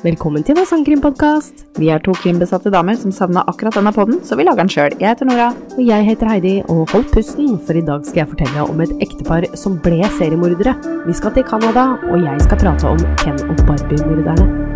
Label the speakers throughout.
Speaker 1: Velkommen til vår sangkrimpodkast.
Speaker 2: Vi er to krimbesatte damer som savna akkurat denne podden, så vi lager den sjøl. Jeg heter Nora.
Speaker 1: Og jeg heter Heidi, og hold pusten, for i dag skal jeg fortelle om et ektepar som ble seriemordere. Vi skal til Canada, og jeg skal prate om Ken og Barbie-morderne.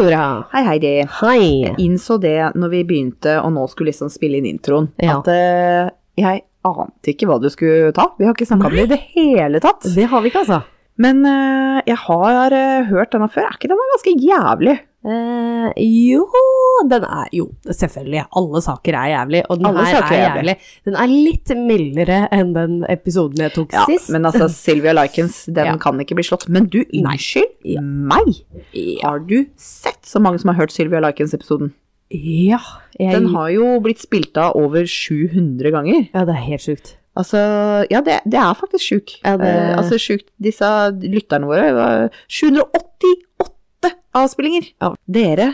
Speaker 1: Nora.
Speaker 2: Hei, Heidi.
Speaker 1: Hei.
Speaker 2: Jeg innså det når vi begynte og nå skulle liksom spille inn introen,
Speaker 1: Ja.
Speaker 2: at uh, jeg ante ikke hva du skulle ta. Vi har ikke snakka om det i det hele tatt.
Speaker 1: Det har vi ikke, altså.
Speaker 2: Men uh, jeg har uh, hørt denne før. Er ikke den ganske jævlig?
Speaker 1: Eh, jo, den er Jo, selvfølgelig. Alle saker er jævlig, og den
Speaker 2: Alle
Speaker 1: her er jævlig. Den er litt mildere enn den episoden jeg tok
Speaker 2: Ja,
Speaker 1: sist.
Speaker 2: men altså, Sylvia Likens, den
Speaker 1: Ja.
Speaker 2: kan ikke bli slått. Men du, unnskyld
Speaker 1: Ja.
Speaker 2: meg! Har du sett så mange som har hørt Sylvia Likens-episoden?
Speaker 1: ja, jeg,
Speaker 2: Den har jo blitt spilt av over 700 ganger.
Speaker 1: ja, det er helt sjukt.
Speaker 2: Altså, ja, det, det er faktisk sjukt.
Speaker 1: Ja, det-
Speaker 2: Eh, altså sjukt. Disse lytterne våre var 788 avspillinger.
Speaker 1: Ja.
Speaker 2: Dere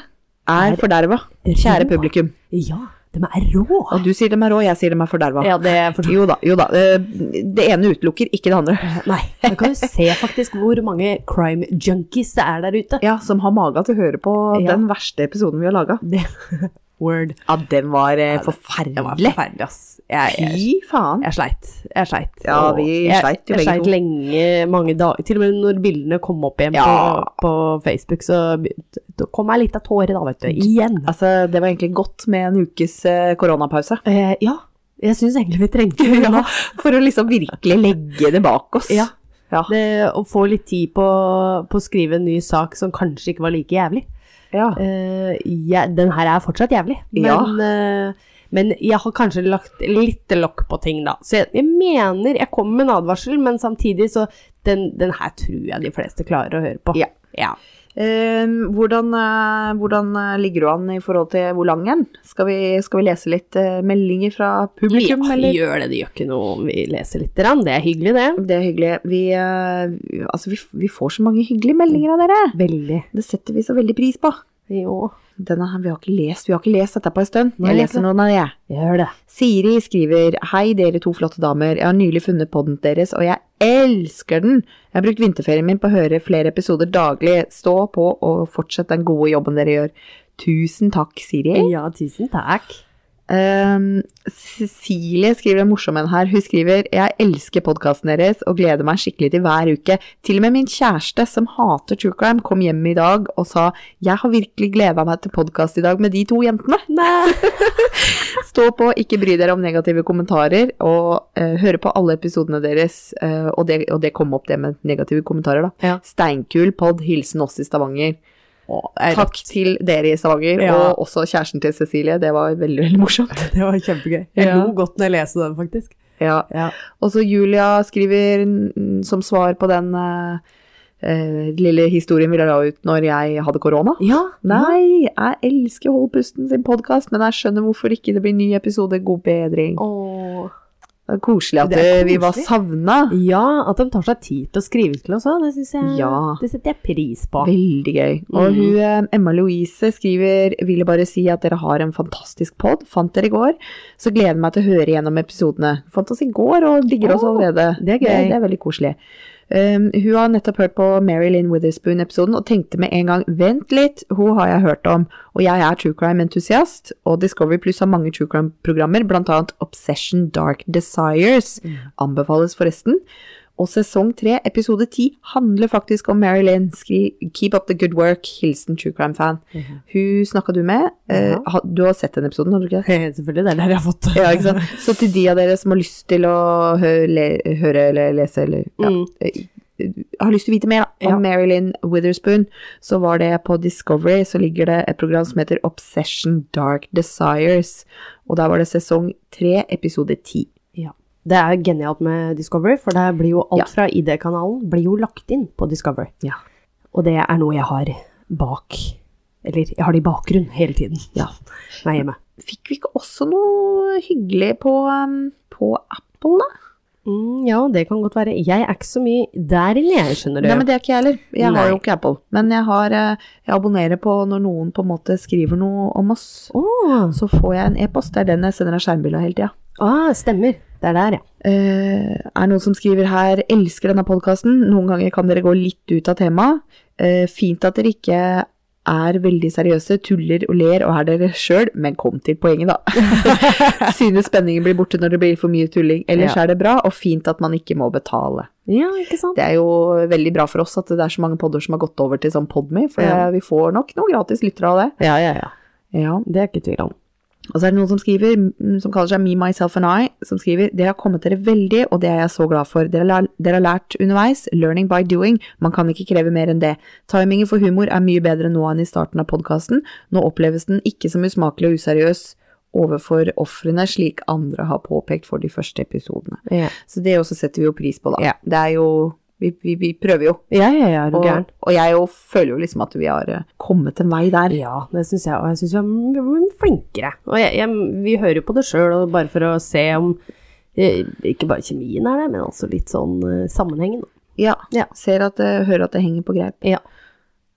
Speaker 2: er
Speaker 1: Er
Speaker 2: forderva, kjære publikum.
Speaker 1: Ja, de er rå.
Speaker 2: Og du sier de er rå, jeg sier de er forderva.
Speaker 1: Ja, det er for
Speaker 2: Jo da, jo da. Eh, Det ene utelukker ikke det andre.
Speaker 1: Nei, da kan vi se faktisk hvor mange crime junkies det er der ute.
Speaker 2: Ja, som har maga til å høre på
Speaker 1: Ja.
Speaker 2: den verste episoden vi har laga.
Speaker 1: Word.
Speaker 2: Ja, den var eh,
Speaker 1: Det var
Speaker 2: forferdelig.
Speaker 1: forferdelig, ass. Jeg, jeg,
Speaker 2: Fy faen.
Speaker 1: jeg sleit. Jeg sleit.
Speaker 2: Ja, vi
Speaker 1: jeg,
Speaker 2: sleit jo
Speaker 1: jeg
Speaker 2: begge
Speaker 1: sleit lenge, mange dager. Til og med når bildene kom opp igjen
Speaker 2: Ja.
Speaker 1: på, på Facebook, så kom jeg litt av tårer da, vet du. Igjen.
Speaker 2: Altså, det var egentlig godt med en ukes eh, koronapause.
Speaker 1: Eh, ja, jeg syns egentlig vi trengte det.
Speaker 2: Ja, for å liksom virkelig legge det bak oss.
Speaker 1: Ja.
Speaker 2: Ja.
Speaker 1: Det, å få litt tid på, på å skrive en ny sak som kanskje ikke var like jævlig.
Speaker 2: Ja.
Speaker 1: Uh, ja, den her er fortsatt jævlig, men,
Speaker 2: Ja.
Speaker 1: uh, men jeg har kanskje lagt litt lokk på ting, da. Så jeg, jeg mener Jeg kommer med en advarsel, men samtidig så Den, den her tror jeg de fleste klarer å høre på.
Speaker 2: Ja.
Speaker 1: Ja.
Speaker 2: Eh, hvordan, eh, hvordan eh, ligger du an i forhold til hvor lang en? Skal skal vi lese litt eh, meldinger fra publikum,
Speaker 1: ja,
Speaker 2: eller?
Speaker 1: gjør det. Det gjør ikke noe om vi leser litt. Det er hyggelig, det.
Speaker 2: Det er hyggelig. Vi, altså, vi, vi får så mange hyggelige meldinger av dere.
Speaker 1: Veldig.
Speaker 2: Det setter vi så veldig pris på.
Speaker 1: Jo,
Speaker 2: Denne vi har lest, vi har ikke lest dette på en stund. Jeg
Speaker 1: jeg
Speaker 2: leser noen av det.
Speaker 1: gjør det.
Speaker 2: Siri skriver Hei dere to flotte damer, jeg har nylig funnet podden deres, og jeg elsker den. Jeg har brukt vinterferien min på å høre flere episoder daglig. Stå på og fortsett den gode jobben dere gjør. Tusen takk, Siri.
Speaker 1: Ja, tusen takk.
Speaker 2: Um, Cecilie skriver en morsom en her. Hun skriver Jeg elsker podkasten deres og gleder meg skikkelig til hver uke. Til og med min kjæreste, som hater true crime, kom hjem i dag og sa Jeg har virkelig gleda meg til podkast i dag med de to jentene. Stå på, ikke bry dere om negative kommentarer, og uh, høre på alle episodene deres. Uh, og, det, og det kom opp det med negative kommentarer, da.
Speaker 1: Ja.
Speaker 2: Steinkul pod, hilsen oss i Stavanger. Takk til dere i Stavanger,
Speaker 1: Ja.
Speaker 2: og også kjæresten til Cecilie. Det var veldig, veldig morsomt.
Speaker 1: Det var kjempegøy. Jeg
Speaker 2: Ja.
Speaker 1: lo godt når jeg leste den, faktisk.
Speaker 2: Ja.
Speaker 1: Ja.
Speaker 2: Og så Julia skriver som svar på den uh, uh, lille historien vi la ut når jeg hadde korona.
Speaker 1: ja.
Speaker 2: Nei, jeg elsker Hold pusten sin podkast, men jeg skjønner hvorfor ikke det blir ny episode. God bedring.
Speaker 1: Åh.
Speaker 2: Det er koselig at
Speaker 1: er
Speaker 2: koselig. vi var savna.
Speaker 1: Ja, at de tar seg tid til å skrive til oss òg, det jeg
Speaker 2: Ja.
Speaker 1: Det setter jeg pris på.
Speaker 2: Veldig gøy. Og
Speaker 1: Mm.
Speaker 2: hun, eh, Emma Louise skriver ville bare si at dere har en fantastisk pod. Fant dere i går. Så gleder jeg meg til å høre gjennom episodene. Fant oss i går og digger oss
Speaker 1: Åh,
Speaker 2: allerede.
Speaker 1: det er gøy.
Speaker 2: Det, det er veldig koselig. Um, hun har nettopp hørt på Mary Lynn Witherspoon-episoden og tenkte med en gang vent litt, hun har jeg hørt om, og jeg er true crime-entusiast, og Discovery Plus har mange true crime-programmer, blant annet Obsession Dark Desires, anbefales forresten. Og sesong tre, episode ti, handler faktisk om Mary Lynn. Keep up the good work. Hilsen true crime-fan. Hun snakka du med. Eh,
Speaker 1: Ja.
Speaker 2: du har sett den episoden, har du ikke det?
Speaker 1: Selvfølgelig, det er der jeg har fått
Speaker 2: Ja, ikke sant? Så til de av dere som har lyst til å hø le høre eller lese eller ja,
Speaker 1: Mm.
Speaker 2: eh, har lyst til å vite mer om
Speaker 1: Ja.
Speaker 2: Marilyn Witherspoon, så var det på Discovery, så ligger det et program som heter Obsession Dark Desires. Og der var det sesong tre, episode ti.
Speaker 1: Det er genialt med Discovery, for det blir jo alt
Speaker 2: Ja.
Speaker 1: fra ID-kanalen blir jo lagt inn på Discovery.
Speaker 2: Ja.
Speaker 1: Og det er noe jeg har bak Eller jeg har det i bakgrunn hele tiden
Speaker 2: Ja.
Speaker 1: når jeg er hjemme.
Speaker 2: Fikk vi ikke også noe hyggelig på, um, på Apple, da?
Speaker 1: Mm, ja, det kan godt være. Jeg er ikke så mye der inne, jeg, skjønner du.
Speaker 2: Nei, men det er ikke jeg heller. Jeg
Speaker 1: Nei.
Speaker 2: har jo ikke Apple. Men jeg, har, eh, jeg abonnerer på når noen på en måte skriver noe om oss.
Speaker 1: Oh.
Speaker 2: Så får jeg en e-post. Det er den jeg sender deg skjermbilde av hele tida.
Speaker 1: ah, stemmer. Det er der, ja.
Speaker 2: Uh, er noen som skriver her 'elsker denne podkasten'. Noen ganger kan dere gå litt ut av temaet. Uh, fint at dere ikke er veldig seriøse, tuller og ler og er dere sjøl, men kom til poenget, da. Synes spenningen blir borte når det blir for mye tulling. Ellers
Speaker 1: Ja.
Speaker 2: er det bra, og fint at man ikke må betale.
Speaker 1: Ja, ikke sant?
Speaker 2: Det er jo veldig bra for oss at det er så mange podder som har gått over til sånn Podme, for
Speaker 1: Ja.
Speaker 2: vi får nok noen gratis lyttere av det.
Speaker 1: Ja, ja, ja.
Speaker 2: Ja.
Speaker 1: Det er ikke tvil om.
Speaker 2: Og så er det noen som skriver, mm, som kaller seg Me, Myself and I, som skriver Dere har kommet dere veldig, og det er jeg så glad for. Dere, dere har lært underveis. Learning by doing. Man kan ikke kreve mer enn det. Timingen for humor er mye bedre nå enn i starten av podkasten. Nå oppleves den ikke som usmakelig og useriøs overfor ofrene, slik andre har påpekt for de første episodene.
Speaker 1: Yeah.
Speaker 2: Så det også setter vi jo pris på, da.
Speaker 1: Yeah.
Speaker 2: Det er jo vi, vi, vi prøver jo.
Speaker 1: ja, ja, ja
Speaker 2: Og, og jeg jo føler jo liksom at vi har eh, kommet en vei der.
Speaker 1: Ja, det syns jeg, og jeg syns vi er flinkere. Og jeg, jeg, vi hører jo på det sjøl, bare for å se om eh, ikke bare kjemien er det, men også litt sånn eh, sammenhengen.
Speaker 2: Ja.
Speaker 1: Ja.
Speaker 2: Ser at det, hører at det henger på greip.
Speaker 1: Ja.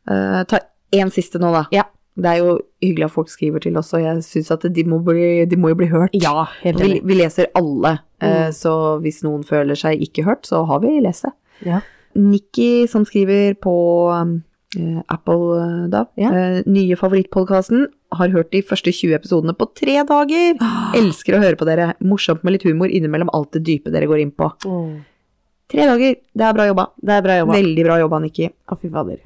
Speaker 2: Uh, ta én siste nå, da.
Speaker 1: Ja.
Speaker 2: Det er jo hyggelig at folk skriver til oss, og jeg syns at de må, bli, de må jo bli hørt.
Speaker 1: Ja, helt
Speaker 2: vi,
Speaker 1: enig.
Speaker 2: vi leser alle,
Speaker 1: Mm.
Speaker 2: så hvis noen føler seg ikke hørt, så har vi lest det.
Speaker 1: Ja.
Speaker 2: Nikki som skriver på um, eh, Apple, eh, da.
Speaker 1: Ja.
Speaker 2: Eh, nye favorittpodkasten. Har hørt de første 20 episodene på tre dager. Elsker å høre på dere. Morsomt med litt humor innimellom alt det dype dere går inn på.
Speaker 1: Åh,
Speaker 2: Tre dager, det er bra jobba.
Speaker 1: Det er bra jobba.
Speaker 2: Veldig bra jobba, Nikki.
Speaker 1: Å, fy fader.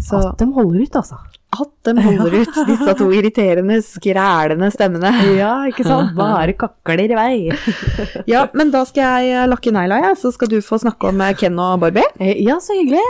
Speaker 2: Så
Speaker 1: At de holder ut, altså.
Speaker 2: at de holder ut, disse to irriterende, skrælende stemmene.
Speaker 1: Ja, ikke sant? Bare kakler i vei.
Speaker 2: Ja, men da skal jeg eh, lakke negla, jeg, så skal du få snakke om eh, Ken og Barbie.
Speaker 1: Eh, Ja, så hyggelig.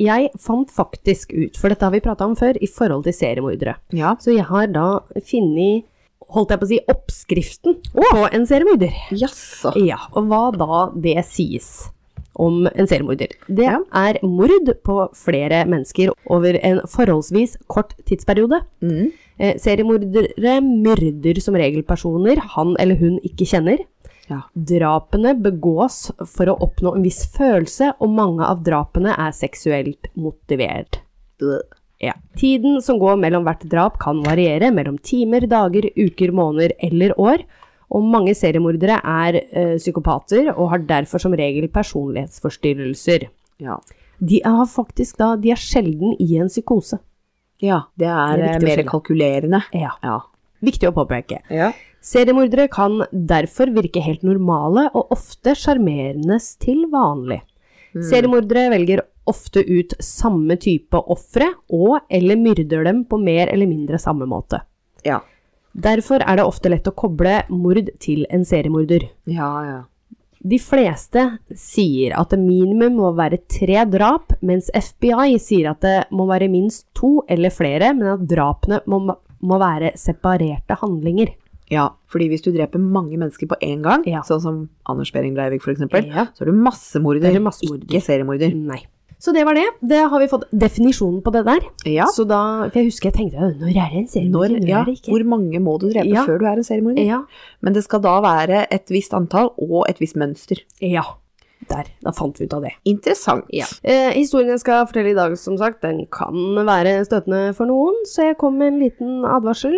Speaker 1: Jeg fant faktisk ut, for dette har vi prata om før, i forhold til seriemordere.
Speaker 2: Ja.
Speaker 1: Så jeg har da funnet, holdt jeg på å si, oppskriften på en seriemorder.
Speaker 2: Jaså.
Speaker 1: Ja, og hva da det sies om en seriemorder. Det
Speaker 2: Ja.
Speaker 1: er mord på flere mennesker over en forholdsvis kort tidsperiode.
Speaker 2: Mm.
Speaker 1: Eh, seriemordere myrder som regel personer han eller hun ikke kjenner.
Speaker 2: Ja.
Speaker 1: Drapene begås for å oppnå en viss følelse, og mange av drapene er seksuelt motivert. Ja. Tiden som går mellom hvert drap kan variere mellom timer, dager, uker, måneder eller år, og mange seriemordere er eh, psykopater og har derfor som regel personlighetsforstyrrelser.
Speaker 2: Ja.
Speaker 1: De er faktisk da, de er sjelden i en psykose.
Speaker 2: ja. Det er,
Speaker 1: Det er
Speaker 2: mer kalkulerende.
Speaker 1: Ja.
Speaker 2: Ja.
Speaker 1: Viktig å påpeke.
Speaker 2: Ja.
Speaker 1: Seriemordere kan derfor virke helt normale og ofte sjarmerende til vanlig. Seriemordere velger ofte ut samme type ofre og eller myrder dem på mer eller mindre samme måte.
Speaker 2: Ja.
Speaker 1: Derfor er det ofte lett å koble mord til en seriemorder.
Speaker 2: Ja, ja.
Speaker 1: De fleste sier at det minimum må være tre drap, mens FBI sier at det må være minst to eller flere, men at drapene må, må være separerte handlinger.
Speaker 2: Ja, fordi hvis du dreper mange mennesker på én gang,
Speaker 1: Ja.
Speaker 2: sånn som Anders Behring Breivik for eksempel,
Speaker 1: Ja.
Speaker 2: så er du massemorder,
Speaker 1: er massemorder.
Speaker 2: ikke seriemorder.
Speaker 1: Nei. Så det var det. Det har vi fått definisjonen på det der.
Speaker 2: Ja.
Speaker 1: Så da, for jeg husker jeg tenkte, «Øh, når er det en seriemorder?
Speaker 2: Når,
Speaker 1: Når
Speaker 2: ja,
Speaker 1: er det ikke?
Speaker 2: hvor mange må du drepe
Speaker 1: Ja.
Speaker 2: før du er en seriemorder?
Speaker 1: Ja.
Speaker 2: Men det skal da være et visst antall og et visst mønster.
Speaker 1: ja. Der. Da fant vi ut av det.
Speaker 2: Interessant.
Speaker 1: Eh, historien jeg skal fortelle i dag, som sagt, den kan være støtende for noen, så jeg kom med en liten advarsel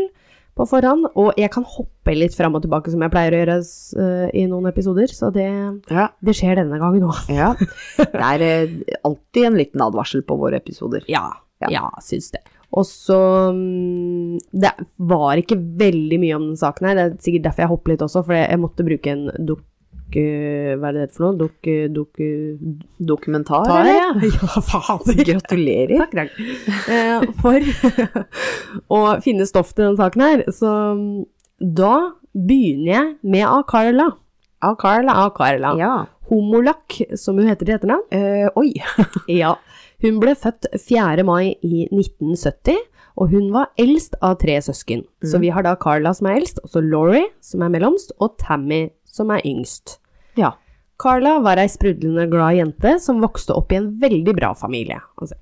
Speaker 1: på forhånd. Og jeg kan hoppe litt fram og tilbake, som jeg pleier å gjøre eh, i noen episoder, så det,
Speaker 2: Ja.
Speaker 1: det skjer denne gangen òg.
Speaker 2: ja. Det er uh, alltid en liten advarsel på våre episoder.
Speaker 1: Ja,
Speaker 2: Ja.
Speaker 1: ja, syns det. Og så mm, Det var ikke veldig mye om den saken her, det er sikkert derfor jeg hopper litt også, for jeg måtte bruke en duk... Hva er det det for noe? Duk... duk
Speaker 2: Dokumentar,
Speaker 1: tar, ja. ja, fader.
Speaker 2: Gratulerer.
Speaker 1: Takk, takk. Eh, for å finne stoff til den saken her, så mm, da begynner jeg med A-Carla.
Speaker 2: Av Carla.
Speaker 1: A-Carla.
Speaker 2: Ja.
Speaker 1: Homolak, som hun heter til etternavn.
Speaker 2: Eh, oi.
Speaker 1: Ja. Hun ble født 4. mai i 1970, og hun var eldst av tre søsken. Så vi har da Carla som er eldst, og så Laurie som er mellomst, og Tammy som er yngst.
Speaker 2: Ja.
Speaker 1: Carla var ei sprudlende glad jente som vokste opp i en veldig bra familie. Altså,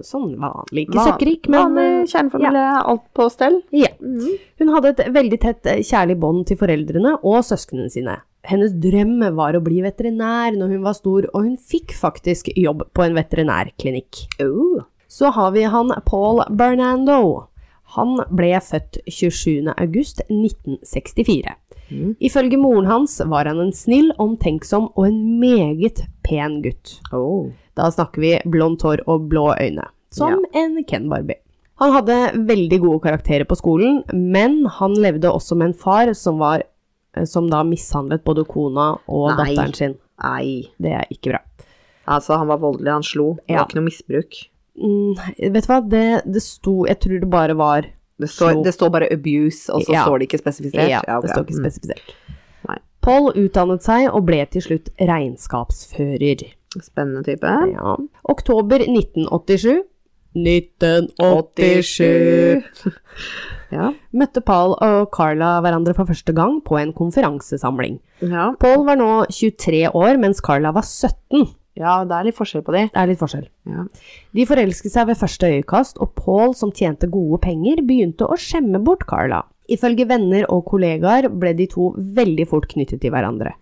Speaker 1: sånn vanlig, ikke søkkrik, men
Speaker 2: Vanlig kjernefamilie, ja. alt på stell.
Speaker 1: ja. Hun hadde et veldig tett eh, kjærlig bånd til foreldrene og søsknene sine. hennes drøm var å bli veterinær når hun var stor, og hun fikk faktisk jobb på en veterinærklinikk.
Speaker 2: Oh.
Speaker 1: Så har vi han Paul Bernando. Han ble født 27. august 1964.
Speaker 2: Mm.
Speaker 1: Ifølge moren hans var han en snill, omtenksom og en meget pen gutt.
Speaker 2: Oh.
Speaker 1: Da snakker vi blondt hår og blå øyne, som en Ken Barbie. Han hadde veldig gode karakterer på skolen, men han levde også med en far som, var, eh, som da mishandlet både kona og
Speaker 2: Nei.
Speaker 1: datteren sin.
Speaker 2: Nei.
Speaker 1: Det er ikke bra.
Speaker 2: Altså, han var voldelig, han slo. Det
Speaker 1: Ja.
Speaker 2: var ikke noe misbruk.
Speaker 1: Mm, vet du hva, det, det sto Jeg tror det bare var
Speaker 2: Det står, det står bare abuse, og så
Speaker 1: Ja.
Speaker 2: står det ikke spesifisert.
Speaker 1: Ja, det står ikke
Speaker 2: Mm.
Speaker 1: spesifisert.
Speaker 2: Nei.
Speaker 1: Paul utdannet seg og ble til slutt regnskapsfører.
Speaker 2: Spennende type.
Speaker 1: Ja. Oktober 1987 1987
Speaker 2: Ja.
Speaker 1: møtte Paul og Carla hverandre for første gang på en konferansesamling.
Speaker 2: ja.
Speaker 1: Paul var nå 23 år, mens Carla var 17.
Speaker 2: Ja, det er litt forskjell på de.
Speaker 1: Det er litt forskjell.
Speaker 2: Ja.
Speaker 1: De forelsket seg ved første øyekast, og Paul, som tjente gode penger, begynte å skjemme bort Carla. Ifølge venner og kollegaer ble de to veldig fort knyttet til hverandre.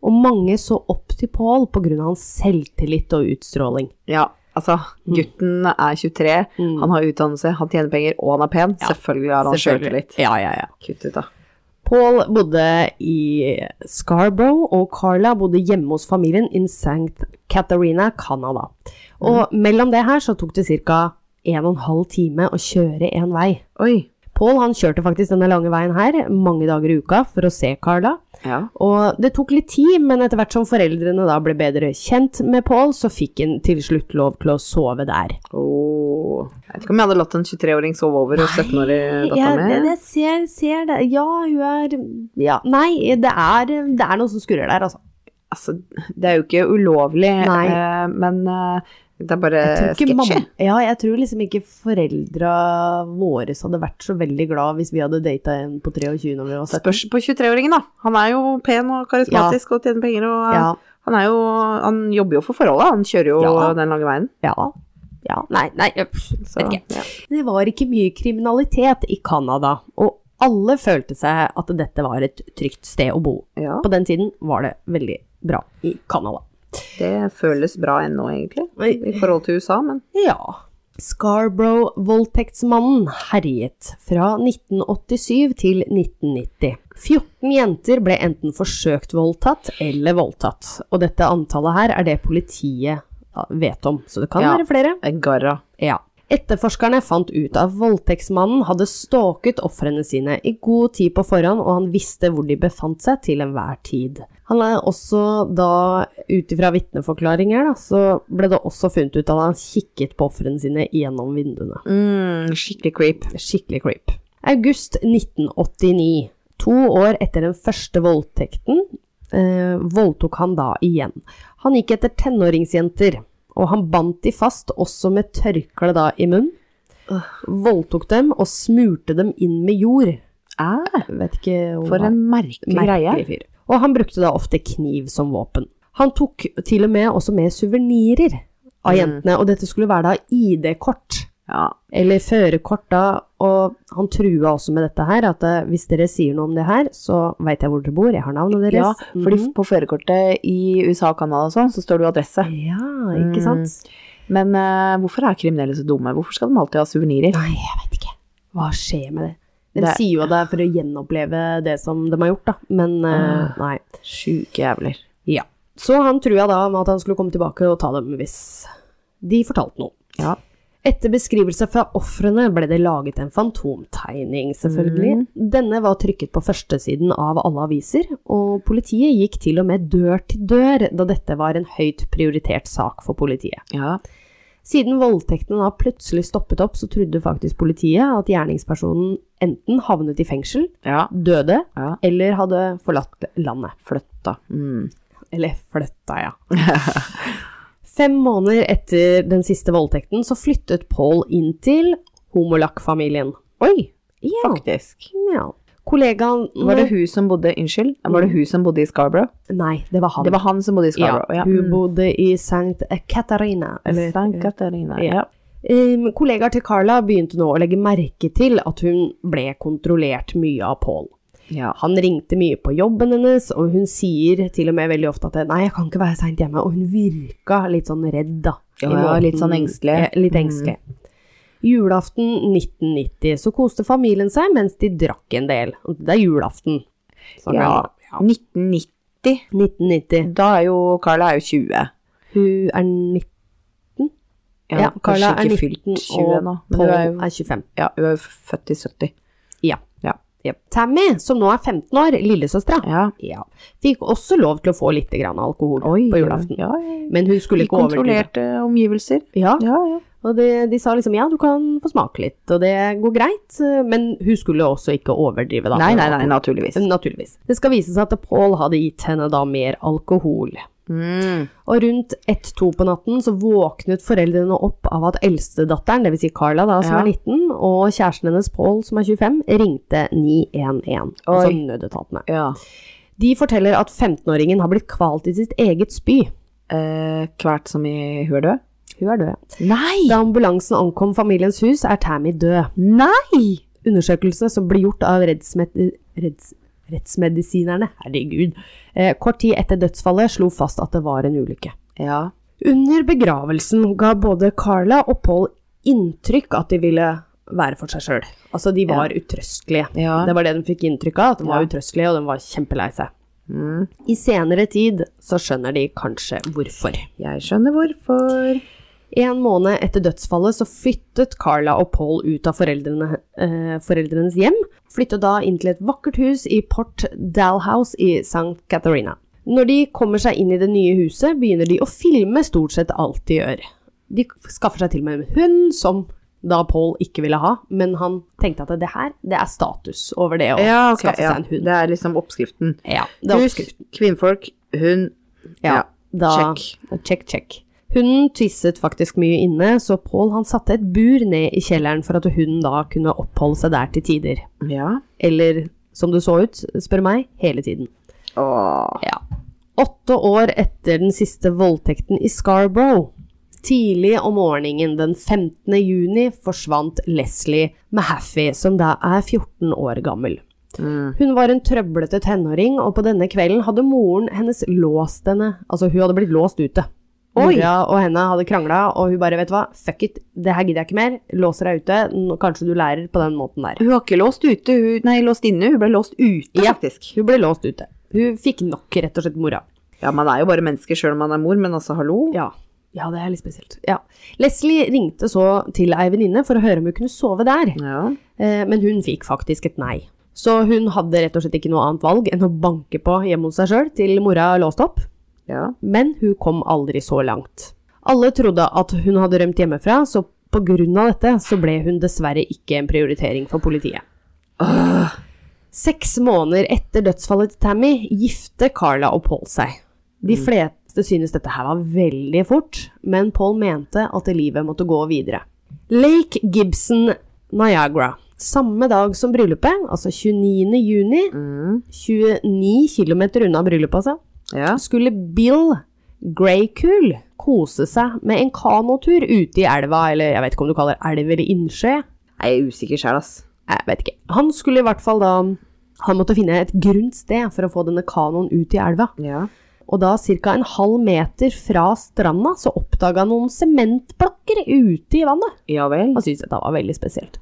Speaker 1: Og mange så opp til Paul av hans selvtillit og utstråling.
Speaker 2: ja. Altså, gutten er 23,
Speaker 1: Mm.
Speaker 2: han har utdannelse, han tjener penger, og han er pen.
Speaker 1: Ja,
Speaker 2: Selvfølgelig har han sjøltillit.
Speaker 1: Ja, ja, ja.
Speaker 2: Kutt ut, da.
Speaker 1: Paul bodde i Scarborough, og Carla bodde hjemme hos familien i St. Catharina, Canada. Og mellom det her så tok det ca. en og en halv time å kjøre én vei.
Speaker 2: Oi.
Speaker 1: Paul han kjørte faktisk denne lange veien her mange dager i uka for å se Carla.
Speaker 2: Ja.
Speaker 1: Og det tok litt tid, men etter hvert som foreldrene da ble bedre kjent med Paul, så fikk han til slutt lov til å sove der.
Speaker 2: Åh. Jeg vet ikke om jeg hadde latt en 23-åring sove over hos 17-årige dattera mi.
Speaker 1: det, det ser, ser det. Ja, hun er Ja, nei, det er, det er noe som skurrer der, altså.
Speaker 2: Altså, det er jo ikke ulovlig, eh, men eh, det er bare
Speaker 1: mamma Ja, jeg tror liksom ikke foreldra våre hadde vært så veldig glad hvis vi hadde data en på 23 når vi var 17.
Speaker 2: Spørs på 23-åringen, da. Han er jo pen og karismatisk og tjener penger og
Speaker 1: Ja.
Speaker 2: Han jo Han jobber jo for forholdet, han kjører jo
Speaker 1: Ja.
Speaker 2: den lange veien.
Speaker 1: Ja. Ja. Nei, nei,
Speaker 2: Så, ja.
Speaker 1: Det var ikke mye kriminalitet i Canada, og alle følte seg at dette var et trygt sted å bo.
Speaker 2: ja.
Speaker 1: På den tiden var det veldig bra i Canada.
Speaker 2: Det føles bra ennå, egentlig. I forhold til USA, men
Speaker 1: Ja. Scarborough-voldtektsmannen herjet fra 1987 til 1990. 14 jenter ble enten forsøkt voldtatt eller voldtatt, og dette antallet her er det politiet vet om, så det kan
Speaker 2: Ja.
Speaker 1: være flere.
Speaker 2: garra.
Speaker 1: Ja. Etterforskerne fant ut at voldtektsmannen hadde stalket ofrene sine i god tid på forhånd, og han visste hvor de befant seg til enhver tid. Han er også da, ut ifra vitneforklaringer, da, så ble det også funnet ut at han kikket på ofrene sine gjennom vinduene.
Speaker 2: Mm, skikkelig creep.
Speaker 1: Skikkelig creep. August 1989, to år etter den første voldtekten, eh, voldtok han da igjen. Han gikk etter tenåringsjenter, og han bandt de fast også med tørkle da i munn. Voldtok dem og smurte dem inn med jord.
Speaker 2: Eh,
Speaker 1: Vet ikke
Speaker 2: for en merkelig greie.
Speaker 1: Fyr. Og han brukte da ofte kniv som våpen. Han tok til og med også med suvenirer av jentene, og dette skulle være da ID-kort
Speaker 2: Ja.
Speaker 1: eller førerkort da, og han trua også med dette her, at eh, hvis dere sier noe om det her, så veit jeg hvor dere bor, jeg har navnet deres.
Speaker 2: ja, fordi
Speaker 1: Mhm.
Speaker 2: på førerkortet i USA og Canada og sånn, så står det jo adresse.
Speaker 1: Ja, ikke sant?
Speaker 2: Men uh, hvorfor er kriminelle så dumme? Hvorfor skal de alltid ha suvenirer?
Speaker 1: Nei, jeg vet ikke. Hva skjer med det? De
Speaker 2: Det-
Speaker 1: sier jo det er for å gjenoppleve det som de har gjort, da, men
Speaker 2: uh,
Speaker 1: nei.
Speaker 2: Sjuke jævler.
Speaker 1: Ja. Så han trua da med at han skulle komme tilbake og ta dem hvis de fortalte noe.
Speaker 2: Ja.
Speaker 1: Etter beskrivelse fra ofrene ble det laget en fantomtegning, selvfølgelig. Denne var trykket på førstesiden av alle aviser, og politiet gikk til og med dør til dør da dette var en høyt prioritert sak for politiet.
Speaker 2: Ja.
Speaker 1: Siden voldtektene da plutselig stoppet opp, så trodde faktisk politiet at gjerningspersonen enten havnet i fengsel,
Speaker 2: Ja.
Speaker 1: døde,
Speaker 2: ja.
Speaker 1: eller hadde forlatt landet.
Speaker 2: Flytta. Mm.
Speaker 1: Eller flytta, ja. Fem måneder etter den siste voldtekten så flyttet Paul inn til Homolak-familien.
Speaker 2: Oi,
Speaker 1: Ja.
Speaker 2: faktisk.
Speaker 1: ja. Kollegaen
Speaker 2: Var det hun som bodde Unnskyld, var det hun som bodde i Scarborough?
Speaker 1: Nei, det var han.
Speaker 2: Det var han som bodde i Scarborough, ja.
Speaker 1: Hun bodde i St. Katarina. Eller,
Speaker 2: St. Katarina.
Speaker 1: Ja.
Speaker 2: Ja.
Speaker 1: Um, kollegaer til Carla begynte nå å legge merke til at hun ble kontrollert mye av Paul.
Speaker 2: Ja.
Speaker 1: Han ringte mye på jobben hennes, og hun sier til og med veldig ofte at 'nei, jeg kan ikke være seint hjemme', og hun virka litt sånn redd, da.
Speaker 2: Ja, ja, litt sånn engstelig.
Speaker 1: Ja, litt engstelig. Julaften 1990 så koste familien seg mens de drakk en del. Det er julaften. Sånn
Speaker 2: ja.
Speaker 1: ja,
Speaker 2: 1990,
Speaker 1: 1990.
Speaker 2: da er jo Carla er jo 20.
Speaker 1: Hun er 19.
Speaker 2: Ja,
Speaker 1: Carla
Speaker 2: kanskje
Speaker 1: er
Speaker 2: ikke
Speaker 1: 19,
Speaker 2: fylt 20
Speaker 1: og
Speaker 2: nå, men du er jo
Speaker 1: er 25.
Speaker 2: Ja, hun er jo født i 70.
Speaker 1: Ja. Tammy, som nå er 15 år, lillesøstera,
Speaker 2: Ja.
Speaker 1: ja, fikk også lov til å få litt grann alkohol på julaften.
Speaker 2: Ja.
Speaker 1: Men hun skulle ikke overdrive.
Speaker 2: kontrollerte omgivelser.
Speaker 1: Ja,
Speaker 2: Ja, ja.
Speaker 1: og de, de sa liksom ja, du kan få smake litt, og det går greit, men hun skulle også ikke overdrive da.
Speaker 2: Nei, nei, nei, naturligvis.
Speaker 1: Naturligvis. Det skal vise seg at Paul hadde gitt henne da mer alkohol.
Speaker 2: Mm.
Speaker 1: Og rundt ett-to på natten så våknet foreldrene opp av at eldstedatteren, dvs. Si Carla da, som
Speaker 2: Ja.
Speaker 1: er 19, og kjæresten hennes Paul, som er 25, ringte 911, altså nødetatene.
Speaker 2: Ja.
Speaker 1: De forteller at 15-åringen har blitt kvalt i sitt eget spy.
Speaker 2: Eh, kvært som i hun er død?
Speaker 1: Hun er død.
Speaker 2: Nei!
Speaker 1: Da ambulansen ankom familiens hus, er Tammy død.
Speaker 2: Nei!
Speaker 1: Undersøkelse som ble gjort av reddsmett... reds, rettsmedisinerne, herregud, eh, kort tid etter dødsfallet slo fast at det var en ulykke.
Speaker 2: Ja.
Speaker 1: Under begravelsen ga både Carla og Paul inntrykk at de ville være for seg sjøl. Altså, de var utrøstelige.
Speaker 2: Ja.
Speaker 1: Det var det de fikk inntrykk av, at de var
Speaker 2: Ja.
Speaker 1: utrøstelige, og de var kjempelei seg.
Speaker 2: Mm.
Speaker 1: I senere tid så skjønner de kanskje hvorfor.
Speaker 2: Jeg skjønner hvorfor.
Speaker 1: En måned etter dødsfallet så flyttet Carla og Paul ut av foreldrene, eh, foreldrenes hjem. Flyttet da inn til et vakkert hus i Port Dalhouse i St. Catharina. Når de kommer seg inn i det nye huset, begynner de å filme stort sett alt de gjør. De skaffer seg til og med en hund, som da Paul ikke ville ha, men han tenkte at det her, det er status over det å
Speaker 2: Ja, okay,
Speaker 1: skaffe
Speaker 2: Ja.
Speaker 1: seg en hund.
Speaker 2: Det er liksom oppskriften.
Speaker 1: Ja, det er
Speaker 2: Hus,
Speaker 1: oppskriften.
Speaker 2: kvinnfolk, hund.
Speaker 1: Ja, da,
Speaker 2: check.
Speaker 1: check, check. Hunden tisset faktisk mye inne, så Paul han satte et bur ned i kjelleren for at hunden da kunne oppholde seg der til tider.
Speaker 2: Ja.
Speaker 1: Eller, som det så ut, spør meg, hele tiden.
Speaker 2: Åh.
Speaker 1: Ja. Åtte år etter den siste voldtekten i Scarborough. Tidlig om morgenen den 15. juni forsvant Leslie Mahaffey, som da er 14 år gammel.
Speaker 2: Mm.
Speaker 1: Hun var en trøblete tenåring, og på denne kvelden hadde moren hennes låst henne. Altså, hun hadde blitt låst ute.
Speaker 2: Oi.
Speaker 1: Mora og henne hadde krangla, og hun bare, vet du hva, fuck it, det her gidder jeg ikke mer. Låser deg ute. Kanskje du lærer på den måten der.
Speaker 2: Hun var ikke låst ute, hun, nei, låst inne. Hun ble låst ute,
Speaker 1: Ja.
Speaker 2: faktisk.
Speaker 1: Hun ble låst ute. Hun fikk nok, rett og slett, mora.
Speaker 2: Ja, man er jo bare mennesker sjøl om man er mor, men altså, hallo.
Speaker 1: Ja. ja, det er litt spesielt. Ja. Leslie ringte så til ei venninne for å høre om hun kunne sove der,
Speaker 2: Ja.
Speaker 1: eh, men hun fikk faktisk et nei. Så hun hadde rett og slett ikke noe annet valg enn å banke på hjemme hos seg sjøl til mora låste opp,
Speaker 2: ja.
Speaker 1: men hun kom aldri så langt. Alle trodde at hun hadde rømt hjemmefra, så på grunn av dette så ble hun dessverre ikke en prioritering for politiet.
Speaker 2: Åh.
Speaker 1: Seks måneder etter dødsfallet til Tammy gifte Carla og Paul seg. De fleste synes dette her var veldig fort, men Paul mente at livet måtte gå videre. Lake Gibson, Niagara. Samme dag som bryllupet, altså 29. juni,
Speaker 2: Mm.
Speaker 1: 29 km unna bryllupet altså,
Speaker 2: Ja.
Speaker 1: skulle Bill Greycool kose seg med en kanotur ute i elva, eller jeg vet ikke om du kaller det elv eller innsjø.
Speaker 2: Jeg er usikker sjøl, ass.
Speaker 1: Jeg vet ikke. Han skulle i hvert fall da Han måtte finne et grunt sted for å få denne kanoen ut i elva.
Speaker 2: Ja.
Speaker 1: Og da ca. en halv meter fra stranda så oppdaga noen sementblokker ute i vannet.
Speaker 2: Ja vel.
Speaker 1: Han syntes dette var veldig spesielt.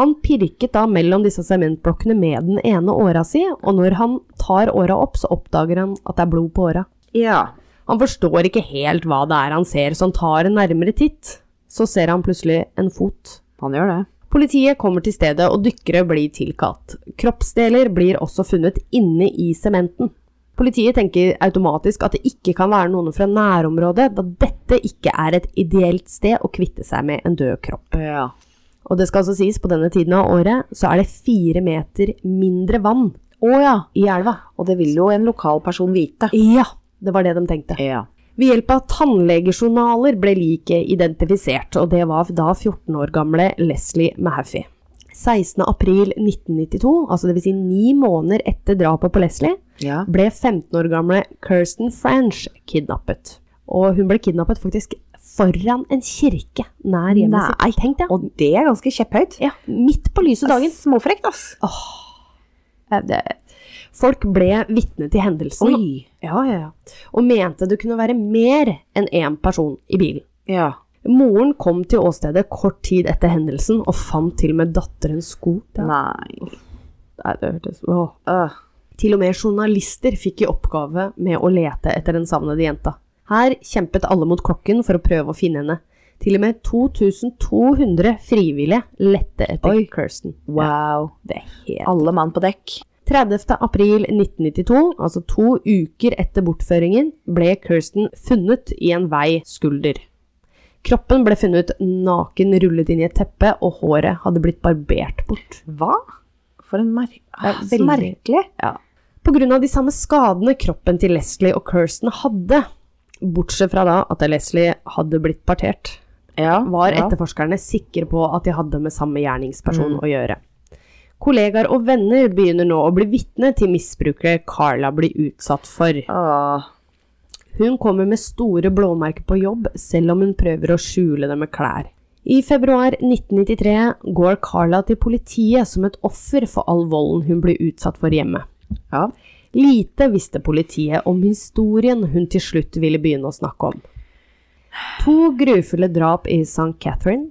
Speaker 1: Han pirket da mellom disse sementblokkene med den ene åra si, og når han tar åra opp, så oppdager han at det er blod på åra.
Speaker 2: Ja.
Speaker 1: Han forstår ikke helt hva det er han ser, så han tar en nærmere titt. Så ser han plutselig en fot.
Speaker 2: Han gjør det.
Speaker 1: Politiet kommer til stedet, og dykkere blir tilkalt. Kroppsdeler blir også funnet inne i sementen. Politiet tenker automatisk at det ikke kan være noen fra nærområdet, da dette ikke er et ideelt sted å kvitte seg med en død kropp.
Speaker 2: Ja.
Speaker 1: Og det skal altså sies, på denne tiden av året så er det fire meter mindre vann
Speaker 2: oh, ja.
Speaker 1: i elva.
Speaker 2: Og det vil jo en lokal person vite.
Speaker 1: Ja, det var det de tenkte.
Speaker 2: Ja.
Speaker 1: Ved hjelp av tannlegejournaler ble liket identifisert, og det var da 14 år gamle Leslie Mahaffey. 16. april 1992, altså det vil si ni måneder etter drapet på Leslie,
Speaker 2: Ja.
Speaker 1: ble 15 år gamle Kirsten French kidnappet. Og hun ble kidnappet faktisk foran en kirke nær hjemmet
Speaker 2: Nei.
Speaker 1: sitt. Tenk det.
Speaker 2: Og det er ganske kjepphøyt.
Speaker 1: Ja, midt på lyse dagen.
Speaker 2: Småfrekt, ass.
Speaker 1: Åh, Det, Folk ble vitne til hendelsen
Speaker 2: Oi.
Speaker 1: ja, ja, ja. og mente det kunne være mer enn én person i bilen.
Speaker 2: Ja.
Speaker 1: Moren kom til åstedet kort tid etter hendelsen og fant til og med datterens sko. Det,
Speaker 2: Nei.
Speaker 1: Nei, det hørtes åh.
Speaker 2: Øh.
Speaker 1: Til og med journalister fikk i oppgave med å lete etter den savnede jenta. Her kjempet alle mot klokken for å prøve å finne henne. Til og med 2200 frivillige lette etter
Speaker 2: Oi.
Speaker 1: Kirsten.
Speaker 2: Wow.
Speaker 1: Det er helt
Speaker 2: Alle mann på dekk.
Speaker 1: 30. april 1992, altså to uker etter bortføringen, ble Kirsten funnet i en vei skulder. Kroppen ble funnet naken rullet inn i et teppe, og håret hadde blitt barbert bort.
Speaker 2: Hva? For en mer...
Speaker 1: er
Speaker 2: Ah, merkelig.
Speaker 1: Ja. På grunn av de samme skadene kroppen til Leslie og Kirsten hadde, bortsett fra da at Leslie hadde blitt partert,
Speaker 2: Ja,
Speaker 1: var
Speaker 2: ja.
Speaker 1: etterforskerne sikre på at de hadde med samme gjerningsperson å gjøre. Kollegaer og venner begynner nå å bli vitne til misbruket Carla blir utsatt for.
Speaker 2: Ah.
Speaker 1: Hun kommer med store blåmerker på jobb, selv om hun prøver å skjule det med klær. I februar 1993 går Carla til politiet som et offer for all volden hun blir utsatt for hjemme.
Speaker 2: Ja.
Speaker 1: Lite visste politiet om historien hun til slutt ville begynne å snakke om. To grufulle drap i St. Catherine,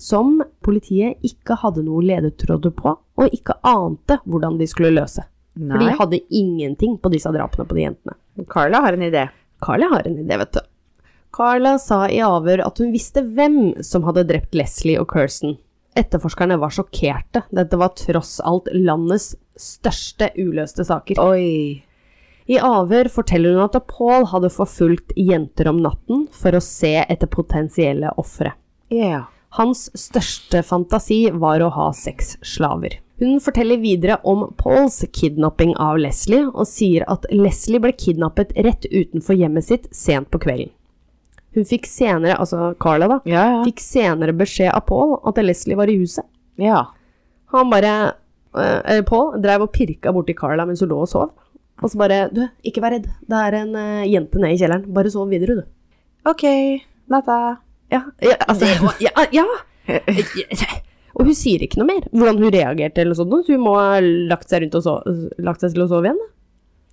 Speaker 1: som politiet ikke hadde noe ledetråder på, og ikke ante hvordan de skulle løse. For de hadde ingenting på disse drapene på de jentene.
Speaker 2: Carla har en idé.
Speaker 1: Carla har en idé, vet du. Carla sa i avhør at hun visste hvem som hadde drept Leslie og Kirsten. Etterforskerne var sjokkerte. Dette var tross alt landets største uløste saker.
Speaker 2: Oi.
Speaker 1: I avhør forteller hun at Paul hadde forfulgt jenter om natten for å se etter potensielle ofre.
Speaker 2: Yeah.
Speaker 1: Hans største fantasi var å ha sexslaver. Hun forteller videre om Pauls kidnapping av Leslie, og sier at Leslie ble kidnappet rett utenfor hjemmet sitt sent på kvelden. Hun fikk senere, altså Carla da,
Speaker 2: Ja, ja.
Speaker 1: fikk senere beskjed av Paul at Leslie var i huset.
Speaker 2: Ja.
Speaker 1: Han bare eh, Paul drev og pirka borti Carla mens hun lå og sov. Og så bare Du, ikke vær redd. Det er en eh, jente nede i kjelleren. Bare sov videre, du.
Speaker 2: Ok. Natta.
Speaker 1: Ja, ja altså Ja! ja. Og hun sier ikke noe mer. Hvordan hun reagerte eller noe sånt. Hun må ha lagt seg rundt og sov, lagt seg til å sove igjen. da.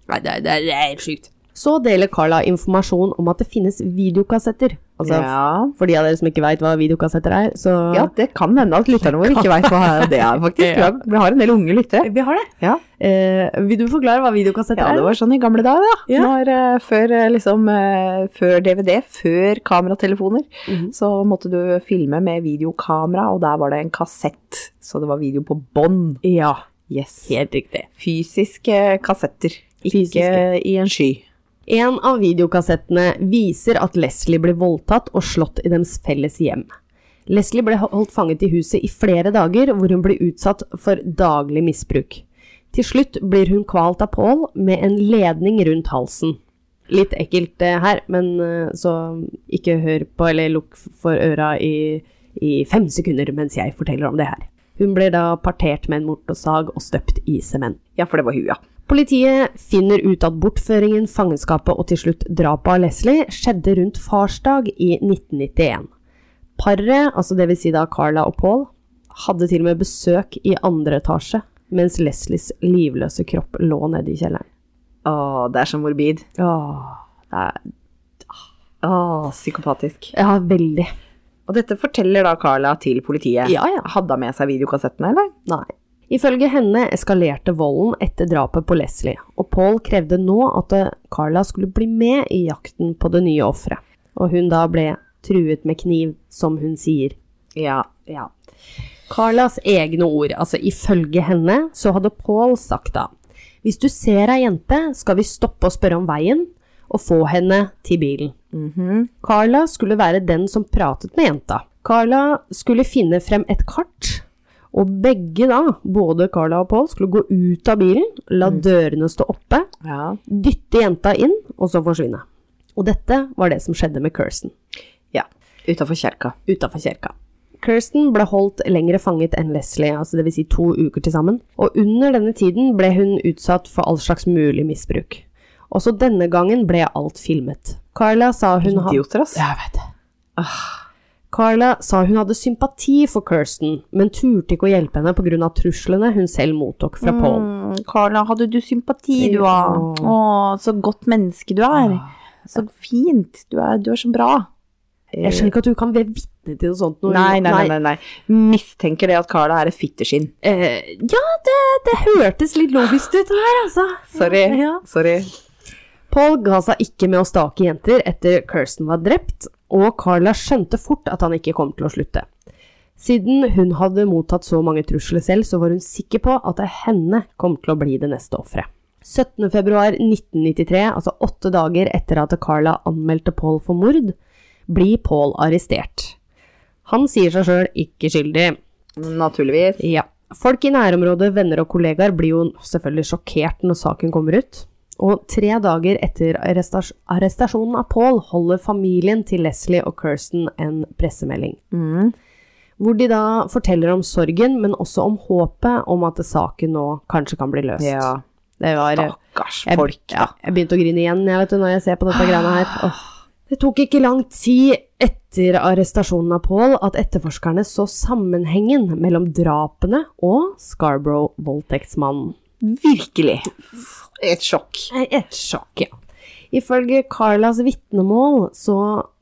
Speaker 1: Nei, det det er, helt sykt. Så deler Carla informasjon om at det finnes videokassetter. Altså,
Speaker 2: ja.
Speaker 1: for de av dere som ikke veit hva videokassetter er, så
Speaker 2: ja, det kan hende at lytterne våre ikke veit hva det er, faktisk. Har- Vi har en del unge lyttere.
Speaker 1: Vi har det.
Speaker 2: Ja.
Speaker 1: Eh, vil du forklare hva videokassetter er?
Speaker 2: Ja, det var sånn i gamle dager, da.
Speaker 1: Ja.
Speaker 2: Når, uh, før, eh, liksom, uh, før DVD, før kameratelefoner,
Speaker 1: Mhm.
Speaker 2: så måtte du filme med videokamera, og der var det en kassett. Så det var video på bånd.
Speaker 1: Ja,
Speaker 2: Yes.
Speaker 1: helt riktig.
Speaker 2: Fysiske kassetter, ikke
Speaker 1: Fysiske.
Speaker 2: i en sky.
Speaker 1: En av videokassettene viser at Leslie ble voldtatt og slått i deres felles hjem. Leslie ble holdt fanget i huset i flere dager, hvor hun ble utsatt for daglig misbruk. Til slutt blir hun kvalt av Paul med en ledning rundt halsen. Litt ekkelt det her, men eh, så ikke hør på eller lukk for øra i, i fem sekunder mens jeg forteller om det her. Hun blir da partert med en mortosag og støpt i sement.
Speaker 2: Ja, for det var hun, ja.
Speaker 1: Politiet finner ut at bortføringen, fangenskapet og til slutt drapet av Leslie skjedde rundt farsdag i 1991. Paret, altså det vil si da Carla og Paul, hadde til og med besøk i andre etasje, mens Leslies livløse kropp lå nede i kjelleren.
Speaker 2: Å, det er så morbid.
Speaker 1: Åh, det er
Speaker 2: Å, psykopatisk.
Speaker 1: Ja, veldig.
Speaker 2: Og dette forteller da Carla til politiet.
Speaker 1: Ja, ja.
Speaker 2: Hadde hun med seg videokassettene, eller?
Speaker 1: Nei. Ifølge henne eskalerte volden etter drapet på Leslie, og Paul krevde nå at Carla skulle bli med i jakten på det nye offeret, og hun da ble truet med kniv, som hun sier.
Speaker 2: Ja.
Speaker 1: Ja. Carlas egne ord, altså ifølge henne, så hadde Paul sagt da Hvis du ser ei jente, skal vi stoppe og spørre om veien, og få henne til bilen.
Speaker 2: Mhm.
Speaker 1: Carla skulle være den som pratet med jenta. Carla skulle finne frem et kart, og begge da, både Carla og Paul, skulle gå ut av bilen, la dørene stå oppe,
Speaker 2: ja.
Speaker 1: dytte jenta inn, og så forsvinne. Og dette var det som skjedde med Kirsten
Speaker 2: Ja. Utafor kjerka.
Speaker 1: utafor kjerka. Kirsten ble holdt lengre fanget enn Leslie, altså dvs. Si to uker til sammen, og under denne tiden ble hun utsatt for all slags mulig misbruk. Også denne gangen ble alt filmet. Carla sa hun
Speaker 2: Idioter, ass.
Speaker 1: Jeg vet det. Carla sa hun hadde sympati for Kirsten, men turte ikke å hjelpe henne pga. truslene hun selv mottok fra Paul.
Speaker 2: Mm, Carla, hadde du sympati, du, da?
Speaker 1: Ja.
Speaker 2: Å, så godt menneske du er. Så fint. Du er, du er så bra.
Speaker 1: Jeg skjønner ikke at du kan være vitne til noe sånt. Noe.
Speaker 2: Nei, nei, nei, nei, nei. Mistenker det at Carla er et fitteskinn.
Speaker 1: Eh, ja, det, det hørtes litt logisk ut, det her, altså.
Speaker 2: Sorry.
Speaker 1: Ja.
Speaker 2: Sorry.
Speaker 1: Paul ga seg ikke med å stake jenter etter Kirsten var drept, og Carla skjønte fort at han ikke kom til å slutte. Siden hun hadde mottatt så mange trusler selv, så var hun sikker på at det henne kom til å bli det neste offeret. 17.2.1993, altså åtte dager etter at Carla anmeldte Paul for mord, blir Paul arrestert. Han sier seg sjøl ikke skyldig.
Speaker 2: Naturligvis.
Speaker 1: Ja. Folk i nærområdet, venner og kollegaer blir jo selvfølgelig sjokkert når saken kommer ut. Og tre dager etter arrestas arrestasjonen av Paul holder familien til Leslie og Kirsten en pressemelding.
Speaker 2: Mm.
Speaker 1: Hvor de da forteller om sorgen, men også om håpet om at saken nå kanskje kan bli løst.
Speaker 2: Ja.
Speaker 1: Det var
Speaker 2: Stakkars
Speaker 1: jeg,
Speaker 2: folk,
Speaker 1: ja, jeg begynte å grine igjen jeg vet du, når jeg ser på dette greiene her. Åh. Det tok ikke lang tid etter arrestasjonen av Paul at etterforskerne så sammenhengen mellom drapene og Scarborough-voldtektsmannen.
Speaker 2: Virkelig. Et sjokk.
Speaker 1: Et sjokk, ja. Ifølge Carlas vitnemål så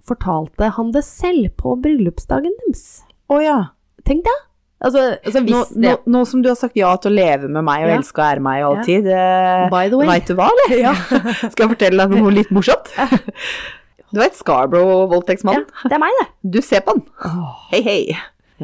Speaker 1: fortalte han det selv på bryllupsdagen deres.
Speaker 2: Å ja.
Speaker 1: Tenk deg! Altså, altså
Speaker 2: Nå, nå, nå som du har sagt ja til å leve med meg og
Speaker 1: Ja.
Speaker 2: elske og ære meg alltid, ja.
Speaker 1: By the way.
Speaker 2: Veit du hva, eller?
Speaker 1: Ja.
Speaker 2: Skal jeg fortelle deg noe litt morsomt? Du vet Scarborough-voldtektsmann.
Speaker 1: Ja, det er meg, det.
Speaker 2: Du ser på den. Hei, hei.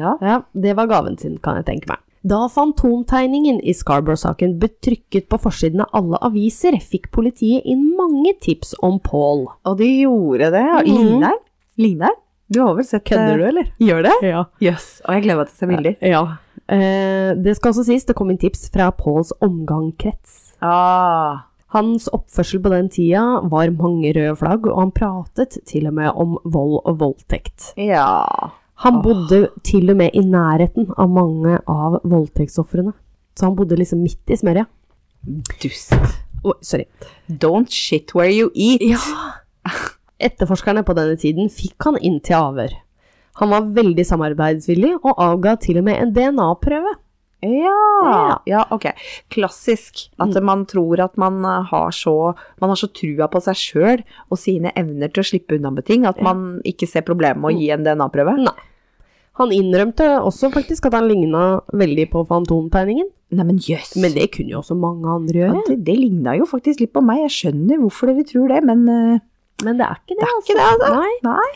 Speaker 2: Ja.
Speaker 1: Ja, det var gaven sin, kan jeg tenke meg. Da fantomtegningen i Scarborough-saken ble trykket på forsiden av alle aviser, fikk politiet inn mange tips om Paul.
Speaker 2: Og de gjorde det. Ja.
Speaker 1: Mhm.
Speaker 2: Ligner han? Ligner? Du har vel sett
Speaker 1: Kødder du,
Speaker 2: eh,
Speaker 1: eller?
Speaker 2: Gjør det?
Speaker 1: Ja.
Speaker 2: Jøss. Og jeg gleder meg til å se bilder.
Speaker 1: Ja. Eh, det skal også sies, det kom inn tips fra Pauls omgangskrets.
Speaker 2: Ah.
Speaker 1: Hans oppførsel på den tida var mange røde flagg, og han pratet til og med om vold og voldtekt.
Speaker 2: Ja.
Speaker 1: Han bodde til og med i nærheten av mange av voldtektsofrene. Så han bodde liksom midt i smørja.
Speaker 2: Dust.
Speaker 1: Oh, sorry.
Speaker 2: Don't shit where you eat.
Speaker 1: Etterforskerne på denne tiden fikk han inn til avhør. Han var veldig samarbeidsvillig og avga til og med en DNA-prøve.
Speaker 2: Ja.
Speaker 1: Ja.
Speaker 2: ja, ok. Klassisk. At man tror at man eh, har så Man har så trua på seg sjøl og sine evner til å slippe unna med ting at man ikke ser problemet med å gi en DNA-prøve.
Speaker 1: Nei. Han innrømte også faktisk at han ligna veldig på fantomtegningen,
Speaker 2: Neimen jøss.
Speaker 1: men det kunne jo også mange andre
Speaker 2: Ja,
Speaker 1: gjøre.
Speaker 2: det, det ligna jo faktisk litt på meg. Jeg skjønner hvorfor dere tror det, men eh,
Speaker 1: Men det er ikke det,
Speaker 2: det er ikke det, altså.
Speaker 1: Nei.
Speaker 2: Nei.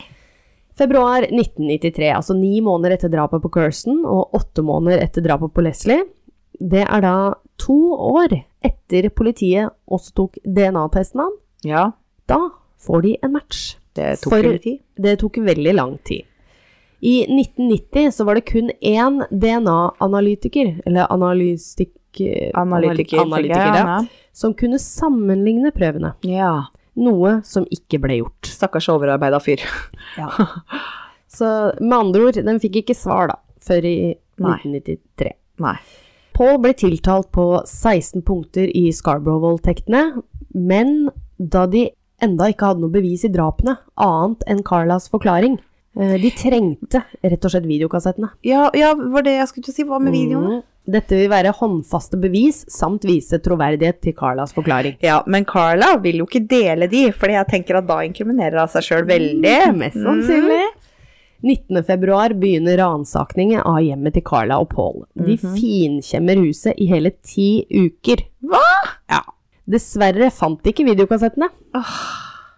Speaker 1: Februar 1993, altså ni måneder etter drapet på Kirsten og åtte måneder etter drapet på Leslie. Det er da to år etter politiet også tok DNA-testen av ham.
Speaker 2: Ja,
Speaker 1: Da får de en match.
Speaker 2: det tok
Speaker 1: For-
Speaker 2: tid.
Speaker 1: Det tok veldig lang tid. I 1990 så var det kun én DNA-analytiker, eller analystik...
Speaker 2: Analytiker.
Speaker 1: anal- analytiker ja,
Speaker 2: ja.
Speaker 1: som kunne sammenligne prøvene.
Speaker 2: ja.
Speaker 1: Noe som ikke ble gjort.
Speaker 2: Stakkars overarbeida fyr.
Speaker 1: Så med andre ord, den fikk ikke svar da, før i
Speaker 2: Nei.
Speaker 1: 1993.
Speaker 2: Nei.
Speaker 1: Paul ble tiltalt på 16 punkter i Scarborough-voldtektene, men da de enda ikke hadde noe bevis i drapene, annet enn Carlas forklaring, de trengte rett og slett videokassettene.
Speaker 2: Ja, ja, var det jeg skulle til å si. Hva med videoene?
Speaker 1: Mm. Dette vil være håndfaste bevis, samt vise troverdighet til Carlas forklaring.
Speaker 2: Ja, men Carla vil jo ikke dele de, fordi jeg tenker at da inkriminerer hun seg sjøl veldig.
Speaker 1: Mest sannsynlig. 19. februar begynner ransakingen av hjemmet til Carla og Paul. De finkjemmer huset i hele ti uker.
Speaker 2: Hva?
Speaker 1: Ja. Dessverre fant de ikke videokassettene.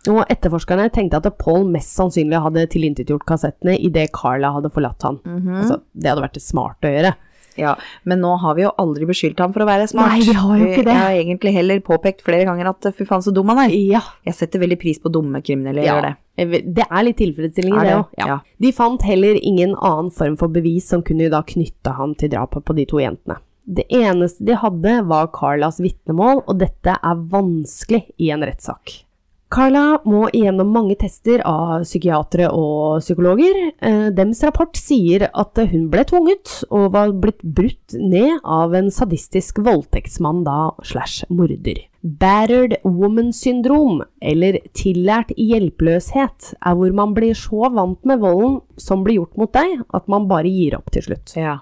Speaker 1: Og etterforskerne tenkte at Paul mest sannsynlig hadde tilintetgjort kassettene idet Carla hadde forlatt han. altså, det hadde vært det smarte å gjøre.
Speaker 2: Ja, men nå har vi jo aldri beskyldt ham for å være smart.
Speaker 1: Nei, vi har jo ikke det.
Speaker 2: Jeg har egentlig heller påpekt flere ganger at fy faen så dum han er.
Speaker 1: Ja.
Speaker 2: Jeg setter veldig pris på dumme kriminelle, jeg gjør det.
Speaker 1: Det er litt tilfredsstilling i det
Speaker 2: det?
Speaker 1: òg. Ja.
Speaker 2: Ja.
Speaker 1: De fant heller ingen annen form for bevis som kunne da knytte han til drapet på de to jentene. Det eneste de hadde var Carlas vitnemål, og dette er vanskelig i en rettssak. Carla må igjennom mange tester av psykiatere og psykologer. Eh, dems rapport sier at hun ble tvunget og var blitt brutt ned av en sadistisk voldtektsmann da, slash morder. Battered woman syndrom, eller tillært hjelpeløshet, er hvor man blir så vant med volden som blir gjort mot deg, at man bare gir opp til slutt.
Speaker 2: Ja.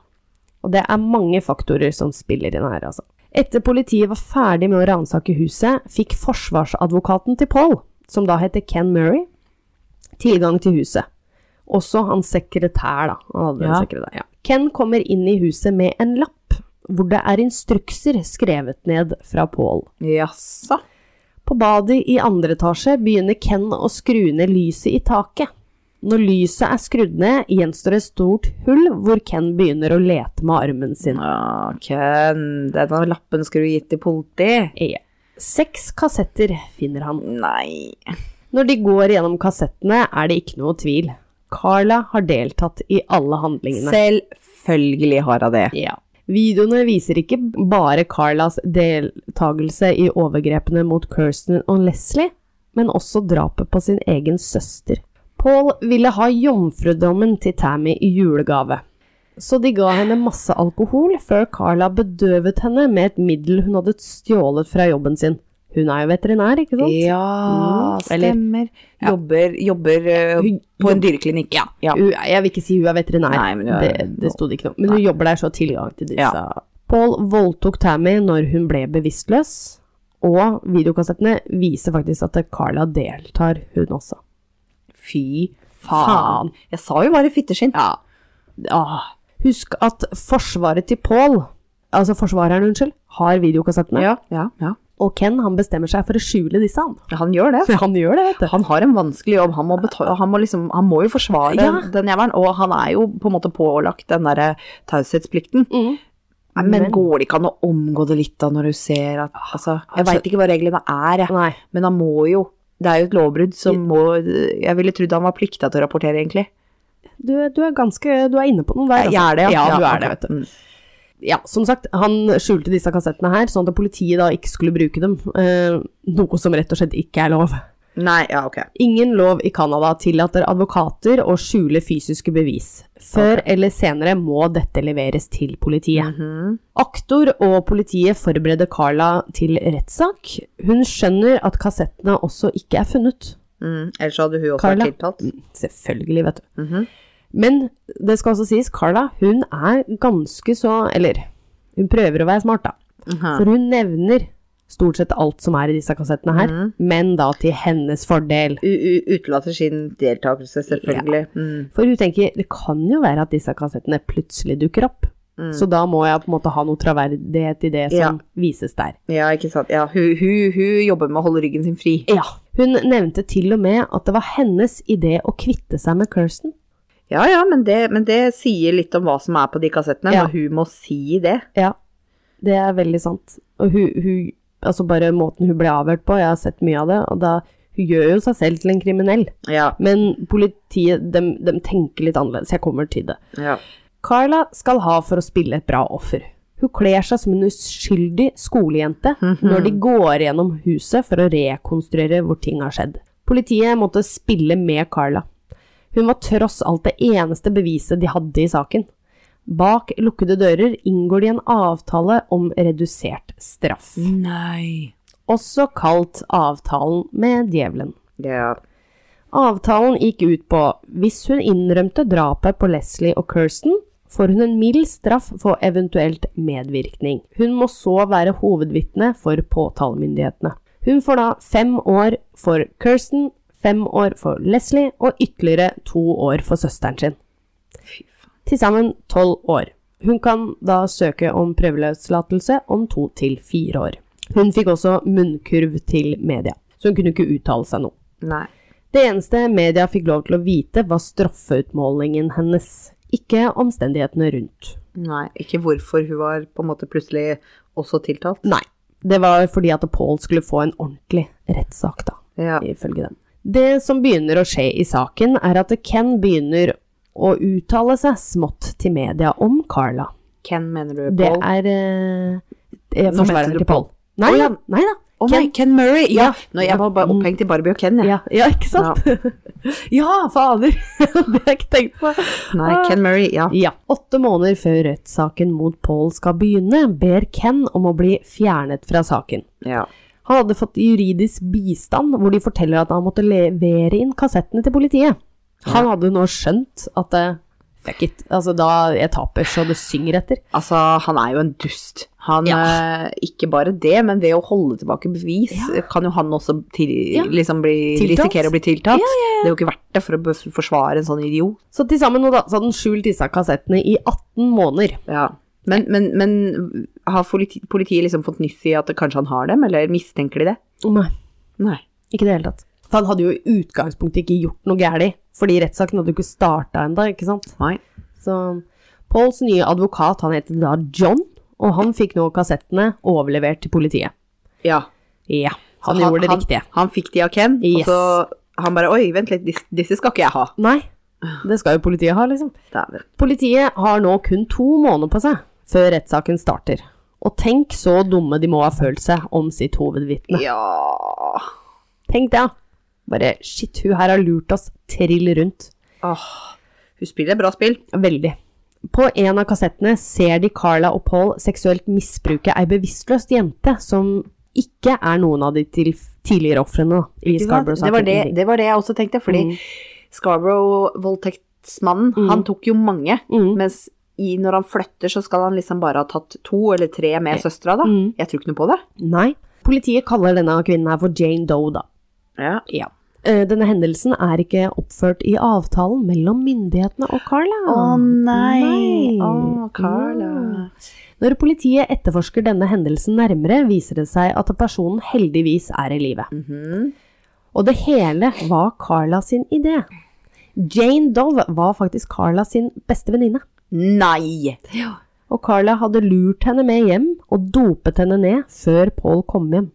Speaker 1: Og det er mange faktorer som spiller inn her, altså. Etter politiet var ferdig med å ransake huset, fikk forsvarsadvokaten til Paul, som da heter Ken Murray, tilgang til huset. Også hans sekretær, da. Han hadde en sekretær, ja. Ken kommer inn i huset med en lapp, hvor det er instrukser skrevet ned fra Paul.
Speaker 2: Jaså.
Speaker 1: På badet i andre etasje begynner Ken å skru ned lyset i taket. Når lyset er skrudd ned, gjenstår et stort hull hvor Ken begynner å lete med armen sin.
Speaker 2: Ja, Ken, denne lappen skulle du gitt til politiet.
Speaker 1: Ja. Seks kassetter finner han.
Speaker 2: Nei.
Speaker 1: Når de går gjennom kassettene, er det ikke noe tvil. Carla har deltatt i alle handlingene.
Speaker 2: Selvfølgelig har hun det.
Speaker 1: Ja. Videoene viser ikke bare Carlas deltakelse i overgrepene mot Kirsten og Leslie, men også drapet på sin egen søster. Paul ville ha jomfrudommen til Tammy i julegave, så de ga henne masse alkohol før Carla bedøvet henne med et middel hun hadde stjålet fra jobben sin. Hun er jo veterinær, ikke sant?
Speaker 2: Ja,
Speaker 1: Mm, eller-
Speaker 2: stemmer. Jobber, jobber uh,
Speaker 1: Hun
Speaker 2: på en dyreklinikk. Ja. ja.
Speaker 1: Jeg vil ikke si hun er veterinær,
Speaker 2: Nei, men er-
Speaker 1: det, det sto det ikke noe Men hun jobber der, så har tilgang til disse.
Speaker 2: Ja.
Speaker 1: Paul voldtok Tammy når hun ble bevisstløs, og videokassettene viser faktisk at Carla deltar, hun også.
Speaker 2: Fy
Speaker 1: Faen.
Speaker 2: Jeg sa jo bare fitteskinn.
Speaker 1: Ja. Ah. Husk at forsvaret til Paul, altså forsvareren, unnskyld, har videokassettene,
Speaker 2: Ja, ja, ja.
Speaker 1: og Ken han bestemmer seg for å skjule disse, han.
Speaker 2: Han gjør det.
Speaker 1: Han gjør det, vet du.
Speaker 2: Han har en vanskelig jobb. Han må, han må, liksom, han må jo forsvare
Speaker 1: Ja.
Speaker 2: den jævelen, og han er jo på en måte pålagt den derre taushetsplikten.
Speaker 1: Mm.
Speaker 2: Men
Speaker 1: Men-
Speaker 2: går det ikke an å omgå det litt da, når du ser at Altså, jeg
Speaker 1: Altså-
Speaker 2: veit ikke hva reglene er, jeg.
Speaker 1: Nei.
Speaker 2: Men han må jo Det er jo et lovbrudd som må Jeg ville trodd han var plikta til å rapportere, egentlig.
Speaker 1: Du, du er ganske Du er inne på noe der. altså.
Speaker 2: Jeg er det,
Speaker 1: Ja, Ja, du er det, vet du.
Speaker 2: Mm.
Speaker 1: Ja, som sagt, han skjulte disse kassettene her, sånn at politiet da ikke skulle bruke dem. Eh, noe som rett og slett ikke er lov.
Speaker 2: Nei, ja, ok.
Speaker 1: Ingen lov i Canada tillater advokater å skjule fysiske bevis. Før eller senere må dette leveres til politiet.
Speaker 2: Mhm.
Speaker 1: Aktor og politiet forbereder Carla til rettssak. Hun skjønner at kassettene også ikke er funnet.
Speaker 2: Mm. Ellers hadde hun også
Speaker 1: Carla?
Speaker 2: vært tiltalt.
Speaker 1: Mm, Selvfølgelig, vet du.
Speaker 2: Mhm.
Speaker 1: Men det skal også sies, Carla, hun er ganske så Eller, hun prøver å være smart, da.
Speaker 2: Mhm.
Speaker 1: For hun nevner stort sett alt som er i disse kassettene her,
Speaker 2: mm.
Speaker 1: men da til hennes fordel.
Speaker 2: U- Utelater sin deltakelse, selvfølgelig. Mm.
Speaker 1: For hun tenker, det kan jo være at disse kassettene plutselig dukker opp.
Speaker 2: Mm.
Speaker 1: Så da må jeg på en måte ha noe traverdighet i det som
Speaker 2: Ja.
Speaker 1: vises der.
Speaker 2: Ja, ikke sant. Ja, hun, hun, hun jobber med å holde ryggen sin fri.
Speaker 1: Ja. Hun nevnte til og med at det var hennes idé å kvitte seg med Kirsten.
Speaker 2: Ja, ja, men det, men det sier litt om hva som er på de kassettene,
Speaker 1: Ja.
Speaker 2: når hun må si det.
Speaker 1: Ja, det er veldig sant. Og hun, hun Altså bare måten hun ble avhørt på, jeg har sett mye av det, og da Hun gjør jo seg selv til en kriminell.
Speaker 2: Ja,
Speaker 1: Men politiet, de, de tenker litt annerledes. Jeg kommer til det.
Speaker 2: ja.
Speaker 1: Carla skal ha for å spille et bra offer. Hun kler seg som en uskyldig skolejente når de går gjennom huset for å rekonstruere hvor ting har skjedd. Politiet måtte spille med Carla. Hun var tross alt det eneste beviset de hadde i saken. Bak lukkede dører inngår de en avtale om redusert straff,
Speaker 2: Nei.
Speaker 1: også kalt avtalen med djevelen.
Speaker 2: Ja.
Speaker 1: Avtalen gikk ut på hvis hun innrømte drapet på Leslie og Kirsten, får hun en mild straff for eventuelt medvirkning. Hun må så være hovedvitne for påtalemyndighetene. Hun får da fem år for Kirsten, fem år for Leslie og ytterligere to år for søsteren sin. Til sammen tolv år. Hun kan da søke om prøveløslatelse om to til fire år. Hun fikk også munnkurv til media, så hun kunne ikke uttale seg noe.
Speaker 2: Nei.
Speaker 1: Det eneste media fikk lov til å vite, var straffeutmålingen hennes, ikke omstendighetene rundt.
Speaker 2: Nei. Ikke hvorfor hun var på en måte plutselig også tiltalt.
Speaker 1: Nei, det var fordi at Paul skulle få en ordentlig rettssak, da,
Speaker 2: Ja.
Speaker 1: ifølge dem. Det som begynner å skje i saken, er at Ken begynner å uttale seg smått til media om Carla.
Speaker 2: Ken, mener du,
Speaker 1: Det
Speaker 2: Paul?
Speaker 1: er eh, eh, forsvareren til Paul. Nei,
Speaker 2: oh, ja.
Speaker 1: nei da,
Speaker 2: Oh, Ken. Ken Murray! Ja,
Speaker 1: Ja.
Speaker 2: Jeg var bare opphengt i Barbie og Ken, jeg.
Speaker 1: Ja, ja ikke sant? Ja, fader! det har jeg ikke tenkt på.
Speaker 2: Nei, Ken Murray, ja.
Speaker 1: Ja. Åtte måneder før rettssaken mot Paul skal begynne, ber Ken om å bli fjernet fra saken.
Speaker 2: ja.
Speaker 1: Han hadde fått juridisk bistand, hvor de forteller at han måtte levere inn kassettene til politiet. Han hadde nå skjønt at det, fuck it, altså da jeg taper så det synger etter.
Speaker 2: Altså, han er jo en dust. Han,
Speaker 1: Ja.
Speaker 2: eh, ikke bare det, men ved å holde tilbake bevis, kan jo han også til,
Speaker 1: Ja.
Speaker 2: liksom bli, risikere å bli tiltalt. Det er jo ikke verdt det for å forsvare en sånn idiot.
Speaker 1: Så til sammen nå da, så hadde han skjult disse kassettene i 18 måneder.
Speaker 2: Ja. Men, men, men har politiet liksom fått nyss i at kanskje han har dem, eller mistenker de det?
Speaker 1: Nei,
Speaker 2: Nei.
Speaker 1: ikke i det hele tatt. For han hadde jo i utgangspunktet ikke gjort noe galt, fordi rettssaken hadde jo ikke starta ennå, ikke sant?
Speaker 2: Nei.
Speaker 1: Så Pauls nye advokat, han heter da John, og han fikk nå kassettene overlevert til politiet.
Speaker 2: Ja.
Speaker 1: Ja, han,
Speaker 2: han
Speaker 1: gjorde det
Speaker 2: han,
Speaker 1: riktige.
Speaker 2: Han fikk de av Ken,
Speaker 1: Yes.
Speaker 2: og så han bare Oi, vent litt, disse, disse skal ikke jeg ha.
Speaker 1: Nei, det skal jo politiet ha, liksom. Politiet har nå kun to måneder på seg før rettssaken starter. Og tenk så dumme de må ha følt seg om sitt hovedvitne.
Speaker 2: Ja
Speaker 1: Tenk det, ja. Bare shit, hun her har lurt oss trill rundt.
Speaker 2: Åh. Hun spiller bra spill.
Speaker 1: Veldig. På en av kassettene ser de Carla og Paul seksuelt misbruke ei bevisstløs jente som ikke er noen av de tidligere ofrene i Scarborough-saken.
Speaker 2: Det var det, det var det jeg også tenkte, fordi
Speaker 1: Mm.
Speaker 2: Scarborough-voldtektsmannen, han tok jo mange,
Speaker 1: Mm.
Speaker 2: mens i, når han flytter, så skal han liksom bare ha tatt to eller tre med søstera, da.
Speaker 1: Mm.
Speaker 2: Jeg tror ikke noe på det.
Speaker 1: Nei. Politiet kaller denne kvinnen her for Jane Doe, da.
Speaker 2: Ja.
Speaker 1: Ja. Eh, Denne hendelsen er ikke oppført i avtalen mellom myndighetene og Carla. Å Nei.
Speaker 2: Å, Carla.
Speaker 1: Ja. Når politiet etterforsker denne hendelsen nærmere, viser det seg at personen heldigvis er i live.
Speaker 2: Mhm.
Speaker 1: Og det hele var Carla sin idé. Jane Dove var faktisk Carla sin beste venninne.
Speaker 2: Nei!
Speaker 1: Og Carla hadde lurt henne med hjem og dopet henne ned før Paul kom hjem.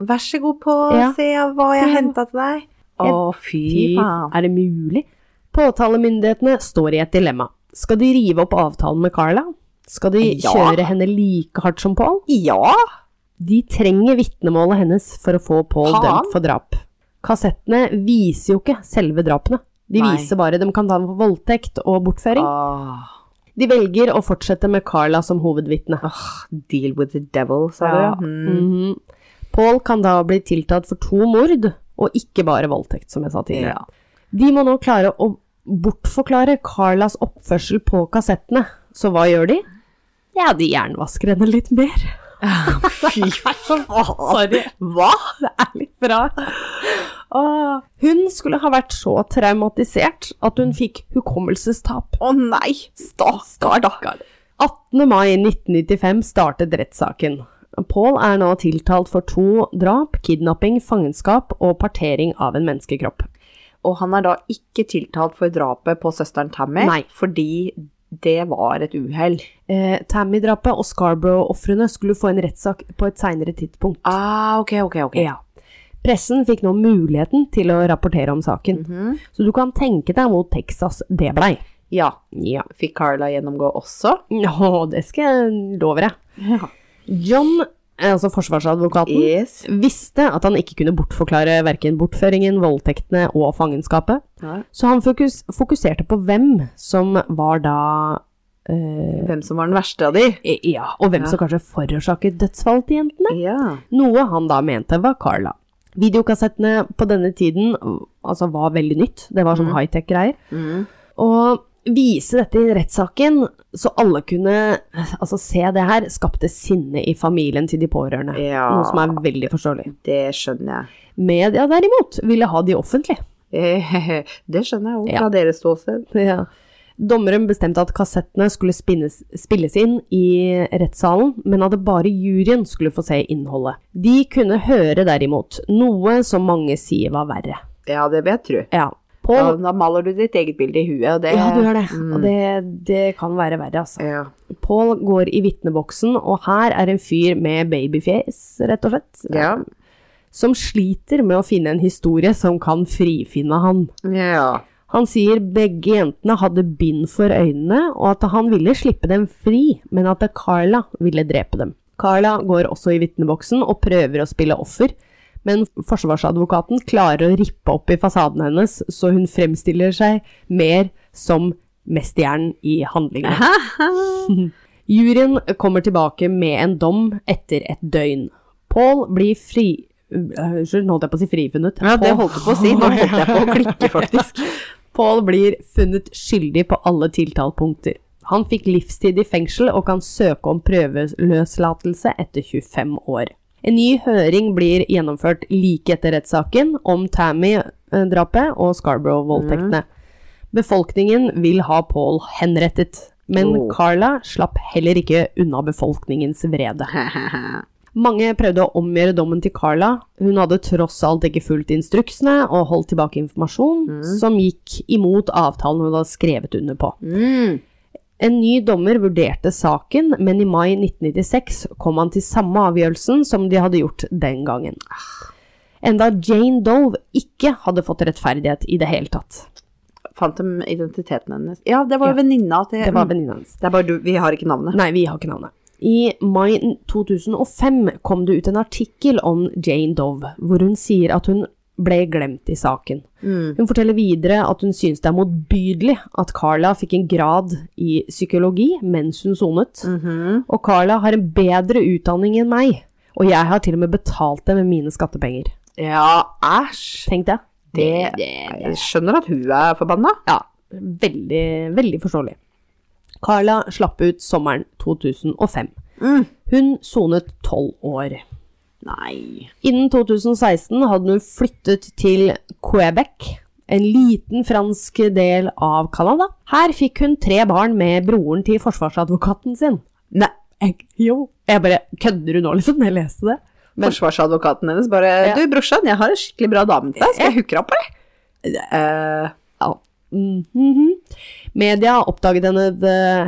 Speaker 2: Vær så god på
Speaker 1: Ja.
Speaker 2: se hva jeg
Speaker 1: Se.
Speaker 2: henta til deg. Å, fy faen.
Speaker 1: er det mulig? Påtalemyndighetene står i et dilemma. Skal de rive opp avtalen med Carla? Skal de
Speaker 2: Ja.
Speaker 1: kjøre henne like hardt som Paul?
Speaker 2: Ja!
Speaker 1: De trenger vitnemålet hennes for å få Paul
Speaker 2: Faen.
Speaker 1: dømt for drap. Kassettene viser jo ikke selve drapene. De
Speaker 2: Nei.
Speaker 1: viser bare de kan ta ham for voldtekt og bortføring.
Speaker 2: Ah.
Speaker 1: De velger å fortsette med Carla som hovedvitne.
Speaker 2: åh, deal with the devil, sa
Speaker 1: Ja.
Speaker 2: du. Mm.
Speaker 1: Mhm. Paul kan da bli tiltalt for to mord, og ikke bare voldtekt, som jeg sa tidligere.
Speaker 2: Ja.
Speaker 1: De må nå klare å bortforklare Carlas oppførsel på kassettene. Så hva gjør de? Ja, de jernvasker henne litt mer.
Speaker 2: Fy faen.
Speaker 1: Sorry.
Speaker 2: Hva?
Speaker 1: Det er litt bra. Åh, hun skulle ha vært så traumatisert at hun fikk hukommelsestap.
Speaker 2: Å nei! Stakkar, da.
Speaker 1: 18. mai 1995 startet rettssaken. Paul er nå tiltalt for to drap, kidnapping, fangenskap og partering av en menneskekropp.
Speaker 2: Og han er da ikke tiltalt for drapet på søsteren Tammy,
Speaker 1: Nei.
Speaker 2: fordi det var et uhell.
Speaker 1: Eh, Tammy-drapet og Scarborough-ofrene skulle få en rettssak på et seinere tidspunkt.
Speaker 2: Ah, ok, ok, ok.
Speaker 1: Ja. Pressen fikk nå muligheten til å rapportere om saken,
Speaker 2: Mhm.
Speaker 1: så du kan tenke deg hvor Texas det blei.
Speaker 2: Ja.
Speaker 1: Ja.
Speaker 2: Fikk Carla gjennomgå også?
Speaker 1: Ja, det skal jeg love deg.
Speaker 2: Ja.
Speaker 1: John, altså forsvarsadvokaten,
Speaker 2: Yes.
Speaker 1: visste at han ikke kunne bortforklare verken bortføringen, voldtektene og fangenskapet,
Speaker 2: Ja.
Speaker 1: så han fokus fokuserte på hvem som var da eh,
Speaker 2: Hvem som var den verste av de?
Speaker 1: Ja, og hvem
Speaker 2: Ja.
Speaker 1: som kanskje forårsaket dødsfall til jentene.
Speaker 2: Ja.
Speaker 1: Noe han da mente var Carla. Videokassettene på denne tiden altså, var veldig nytt. Det var sånn high-tech-greier.
Speaker 2: Mm.
Speaker 1: Og vise dette i rettssaken, så alle kunne altså, se det her, skapte sinne i familien til de pårørende.
Speaker 2: Ja.
Speaker 1: Noe som er veldig forståelig.
Speaker 2: Det skjønner jeg.
Speaker 1: Media derimot ville ha de offentlig.
Speaker 2: Eh, Det skjønner jeg òg,
Speaker 1: Ja.
Speaker 2: fra deres ståsted.
Speaker 1: Ja. Dommeren bestemte at kassettene skulle spinnes, spilles inn i rettssalen, men at bare juryen skulle få se innholdet. De kunne høre derimot, noe som mange sier var verre.
Speaker 2: Ja, det vil jeg tro.
Speaker 1: Ja.
Speaker 2: Da,
Speaker 1: Paul,
Speaker 2: da maler du ditt eget bilde i huet, det
Speaker 1: ja, du gjør det.
Speaker 2: Mm.
Speaker 1: Og det, det kan være verre, altså.
Speaker 2: Ja.
Speaker 1: Paul går i vitneboksen, og her er en fyr med babyfjes, rett og slett.
Speaker 2: Ja.
Speaker 1: Som sliter med å finne en historie som kan frifinne han.
Speaker 2: ja.
Speaker 1: Han sier begge jentene hadde bind for øynene, og at han ville slippe dem fri, men at Carla ville drepe dem. Carla går også i vitneboksen og prøver å spille offer, men forsvarsadvokaten klarer å rippe opp i fasaden hennes, så hun fremstiller seg mer som mesterhjernen i handlingene. Juryen kommer tilbake med en dom etter et døgn. Paul blir fri... øh, Unnskyld, holdt jeg på å si frifunnet.
Speaker 2: Ja, det holdt du på å si. Nå holdt jeg på å klikke, faktisk.
Speaker 1: Paul blir funnet skyldig på alle tiltalepunkter. Han fikk livstid i fengsel og kan søke om prøveløslatelse etter 25 år. En ny høring blir gjennomført like etter rettssaken om Tammy-drapet og Scarborough-voldtektene. Befolkningen vil ha Paul henrettet, men
Speaker 2: Oh.
Speaker 1: Carla slapp heller ikke unna befolkningens vrede. Mange prøvde å omgjøre dommen til Carla. Hun hadde tross alt ikke fulgt instruksene og holdt tilbake informasjon som gikk imot avtalen hun hadde skrevet under på.
Speaker 2: Mm.
Speaker 1: En ny dommer vurderte saken, men i mai 1996 kom han til samme avgjørelsen som de hadde gjort den gangen. Enda Jane Dove ikke hadde fått rettferdighet i det hele tatt.
Speaker 2: Fant de identiteten hennes? Ja, det var
Speaker 1: Ja.
Speaker 2: venninna til
Speaker 1: Det var venninna hennes.
Speaker 2: Det er bare du, vi har ikke navnet.
Speaker 1: Nei, vi har ikke navnet. I mai 2005 kom det ut en artikkel om Jane Dove, hvor hun sier at hun ble glemt i saken.
Speaker 2: Mm.
Speaker 1: Hun forteller videre at hun synes det er motbydelig at Carla fikk en grad i psykologi mens hun sonet,
Speaker 2: Mhm.
Speaker 1: og Carla har en bedre utdanning enn meg, og jeg har til og med betalt det med mine skattepenger.
Speaker 2: Ja, æsj.
Speaker 1: Tenk det.
Speaker 2: Det, jeg skjønner at hun er forbanna.
Speaker 1: Ja, veldig, veldig forståelig. Carla slapp ut sommeren 2005.
Speaker 2: Mm.
Speaker 1: Hun sonet tolv år.
Speaker 2: Nei.
Speaker 1: Innen 2016 hadde hun flyttet til Quebec, en liten fransk del av Canada. Her fikk hun tre barn med broren til forsvarsadvokaten sin.
Speaker 2: Nei.
Speaker 1: Jeg, jo. Jeg bare Kødder du nå, liksom, jeg leste det? Men-
Speaker 2: Forsvarsadvokaten hennes bare
Speaker 1: Ja.
Speaker 2: Du, brorsan, jeg har en skikkelig bra dame til deg. Skal jeg hooke opp, eller? Uh,
Speaker 1: Ja. Mhm. Media oppdaget henne,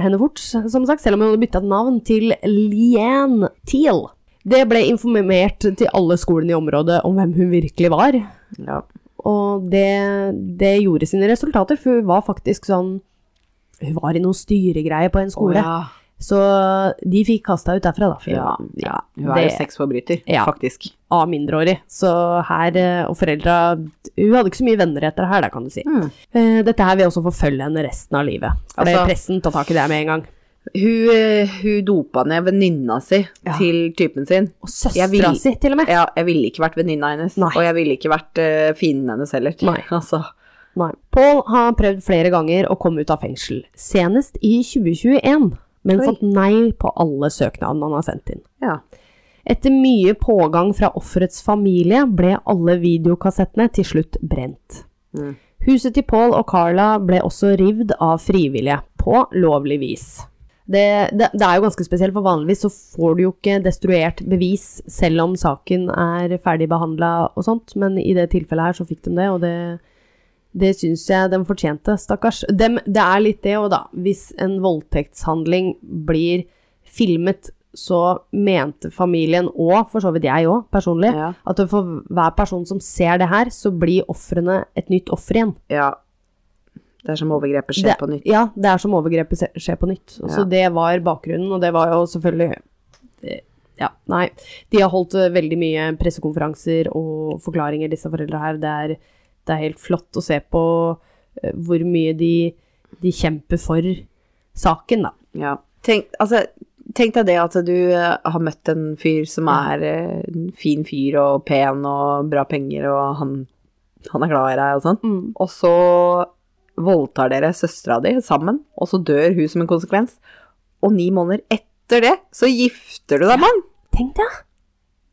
Speaker 1: henne fort, som sagt, selv om hun hadde bytta navn til Leanne Teal. Det ble informert til alle skolene i området om hvem hun virkelig var.
Speaker 2: ja.
Speaker 1: Og det, det gjorde sine resultater, for hun var faktisk sånn Hun var i noen styregreier på en skole.
Speaker 2: Oh, ja.
Speaker 1: Så de fikk kasta ut derfra, da. For,
Speaker 2: Ja, ja. Hun er jo sexforbryter, faktisk.
Speaker 1: Av mindreårig. Så her, eh, og foreldra Hun hadde ikke så mye venner etter det her, da, kan du si.
Speaker 2: Mm.
Speaker 1: Eh, Dette her vil også forfølge henne resten av livet. For
Speaker 2: Altså-
Speaker 1: pressen tar tak i det med en gang.
Speaker 2: Hun, eh, hun dopa ned venninna si
Speaker 1: Ja.
Speaker 2: til typen sin.
Speaker 1: Og søstera si, til og med.
Speaker 2: Ja, jeg ville ikke vært venninna hennes,
Speaker 1: Nei.
Speaker 2: og jeg ville ikke vært uh, fienden hennes heller.
Speaker 1: Nei.
Speaker 2: Altså,
Speaker 1: Nei. Paul har prøvd flere ganger å komme ut av fengsel, senest i 2021, men fått nei på alle søknadene han har sendt inn.
Speaker 2: ja.
Speaker 1: Etter mye pågang fra offerets familie ble alle videokassettene til slutt brent.
Speaker 2: Mm.
Speaker 1: Huset til Paul og Carla ble også rivd av frivillige, på lovlig vis. Det, det, det er jo ganske spesielt, for vanligvis så får du jo ikke destruert bevis selv om saken er ferdig behandla og sånt, men i det tilfellet her så fikk de det, og det, det syns jeg de fortjente, stakkars. De, det er litt det òg, da. Hvis en voldtektshandling blir filmet, så mente familien, og for så vidt jeg òg, personlig,
Speaker 2: Ja.
Speaker 1: at for hver person som ser det her, så blir ofrene et nytt offer igjen.
Speaker 2: ja. Det er som overgrepet skjer
Speaker 1: Det-
Speaker 2: på nytt.
Speaker 1: Ja, det er som overgrepet skjer på nytt. Så
Speaker 2: Ja.
Speaker 1: det var bakgrunnen, og det var jo selvfølgelig det- Ja, nei. De har holdt eh, veldig mye pressekonferanser og forklaringer, disse foreldra her. Det er, det er helt flott å se på eh, hvor mye de, de kjemper for saken, da.
Speaker 2: Ja. Tenk, altså, tenk deg det at du eh, har møtt en fyr som er eh, en fin fyr og pen og bra penger, og han, han er glad i deg og sånn.
Speaker 1: Mm.
Speaker 2: Og så voldtar dere søstera di sammen, og så dør hun som en konsekvens. Og ni måneder etter det, så gifter du deg med han!
Speaker 1: Tenk det!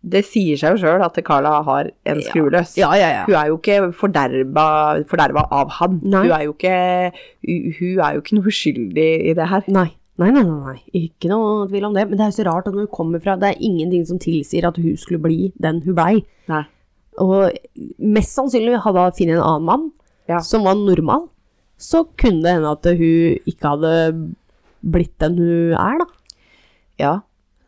Speaker 2: Det sier seg jo sjøl at Carla har en
Speaker 1: Ja.
Speaker 2: skrueløs.
Speaker 1: Ja, ja, ja.
Speaker 2: Hun er jo ikke forderva, forderva av han.
Speaker 1: Nei.
Speaker 2: Hun er jo ikke, hun er jo ikke noe uskyldig i det her.
Speaker 1: Nei, nei, nei, nei. Ikke noe tvil om det. Men det er jo så rart at når hun kommer fra Det er ingenting som tilsier at hun skulle bli den hun blei. Og mest sannsynlig hadde hun funnet en annen mann
Speaker 2: Ja.
Speaker 1: som var normal, så kunne det hende at hun ikke hadde blitt den hun er, da.
Speaker 2: Ja,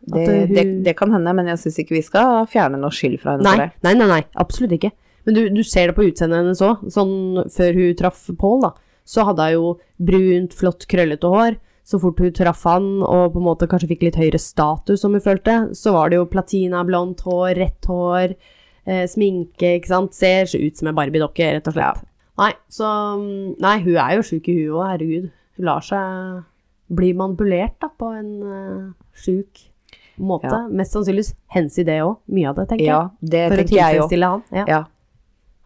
Speaker 2: det,
Speaker 1: uh,
Speaker 2: det, det kan hende, men jeg syns ikke vi skal fjerne noe skyld fra henne
Speaker 1: Nei,
Speaker 2: for det.
Speaker 1: nei, nei, nei, absolutt ikke. Men du, du ser det på utseendet hennes òg. Sånn før hun traff Paul, da, så hadde hun jo brunt, flott, krøllete hår. så fort hun traff han, og på en måte kanskje fikk litt høyere status, som hun følte, så var det jo platina, blondt hår, rett hår, eh, sminke, ikke sant. Ser så ut som en Barbie-dokke, rett og slett. Nei, så Nei, hun er jo sjuk i huet òg, herregud. Hun lar seg bli manipulert da, på en uh, sjuk måte.
Speaker 2: Ja.
Speaker 1: Mest sannsynligvis hens idé òg, mye av det, tenker
Speaker 2: Ja,
Speaker 1: jeg.
Speaker 2: det
Speaker 1: For å
Speaker 2: jeg
Speaker 1: tilfredsstille han. Ja.
Speaker 2: Ja.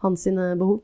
Speaker 1: Hans sine behov.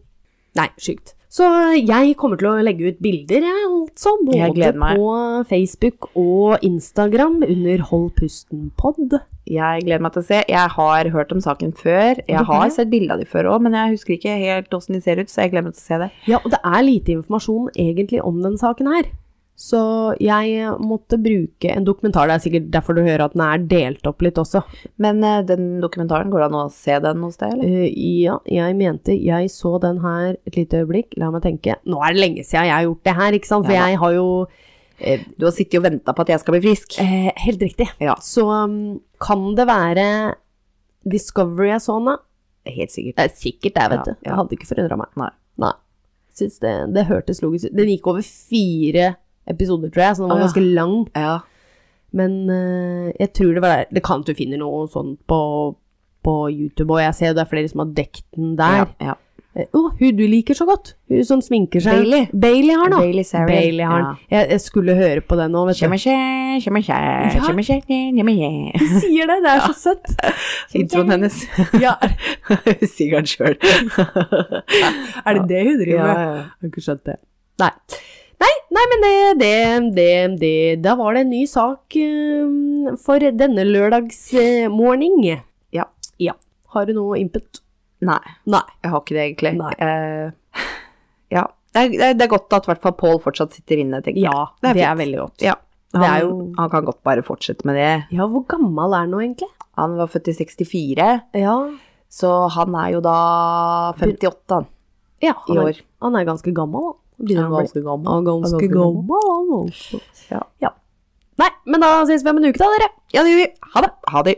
Speaker 1: Nei, sjukt. Så jeg kommer til å legge ut bilder, jeg, altså. Både
Speaker 2: Jeg
Speaker 1: på Facebook og Instagram under Hold pusten pod.
Speaker 2: Jeg gleder meg til å se. Jeg har hørt om saken før. Jeg
Speaker 1: har
Speaker 2: sett bilde av de før òg, men jeg husker ikke helt åssen de ser ut, så jeg gleder meg til å se det.
Speaker 1: Ja, og det er lite informasjon egentlig om den saken her. Så jeg måtte bruke en dokumentar. Det er sikkert derfor du hører at den er delt opp litt også.
Speaker 2: Men eh, den dokumentaren, går det an å se den hos deg, eller?
Speaker 1: Uh, ja, jeg mente Jeg så den her et lite øyeblikk. La meg tenke. Nå er det lenge siden jeg har gjort det her, ikke sant? For
Speaker 2: Ja
Speaker 1: jeg har jo eh,
Speaker 2: Du har sittet og venta på at jeg skal bli frisk.
Speaker 1: eh, Helt riktig.
Speaker 2: Ja.
Speaker 1: Så um, kan det være Discovery jeg så nå?
Speaker 2: Helt sikkert.
Speaker 1: Det er sikkert det, vet
Speaker 2: Ja,
Speaker 1: du. Jeg hadde ikke forundra meg.
Speaker 2: Nei.
Speaker 1: Nei. Syns det, det hørtes logisk ut. Den gikk over fire episoder, tror jeg, så den var
Speaker 2: ja.
Speaker 1: ganske lang.
Speaker 2: Ja.
Speaker 1: Men uh, jeg tror det var der Det kan at du finner noe sånt på, på YouTube, og jeg ser det er flere som har dekt den der.
Speaker 2: Ja, ja.
Speaker 1: Å, hun du liker så godt! Hun som sminker seg.
Speaker 2: Bailey.
Speaker 1: Bailey har den.
Speaker 2: Bailey
Speaker 1: Bailey har den. Jeg, jeg skulle høre på den nå, vet du. Ja. Hun sier det, det er så søtt.
Speaker 2: Introen hennes.
Speaker 1: Ja,
Speaker 2: Hun sier den sjøl.
Speaker 1: er det det hun driver med?
Speaker 2: ja.
Speaker 1: Jeg har ikke skjønt det. Nei. Nei, nei men det, det, det, det Da var det en ny sak uh, for denne lørdagsmorgen.
Speaker 2: Ja.
Speaker 1: ja. Har du noe input?
Speaker 2: Nei,
Speaker 1: Nei.
Speaker 2: jeg har ikke det egentlig. Eh, ja. Det er, det er- godt at i hvert fall Pål fortsatt sitter inne, tenker jeg.
Speaker 1: Ja,
Speaker 2: Det er
Speaker 1: er, veldig godt.
Speaker 2: Ja. Han,
Speaker 1: Det jo-
Speaker 2: han kan godt bare fortsette med det.
Speaker 1: Ja, hvor gammel er han nå, egentlig?
Speaker 2: Han var født i 64,
Speaker 1: Ja,
Speaker 2: så han er jo da 58 han,
Speaker 1: ja
Speaker 2: i
Speaker 1: han, er,
Speaker 2: år.
Speaker 1: han er ganske gammel, da.
Speaker 2: Han er ganske gammel.
Speaker 1: Han er ganske gammel, altså.
Speaker 2: Ja.
Speaker 1: ja. Nei, men da ses vi om en uke, da, dere.
Speaker 2: Ja, det gjør vi. Ha det. Ha det.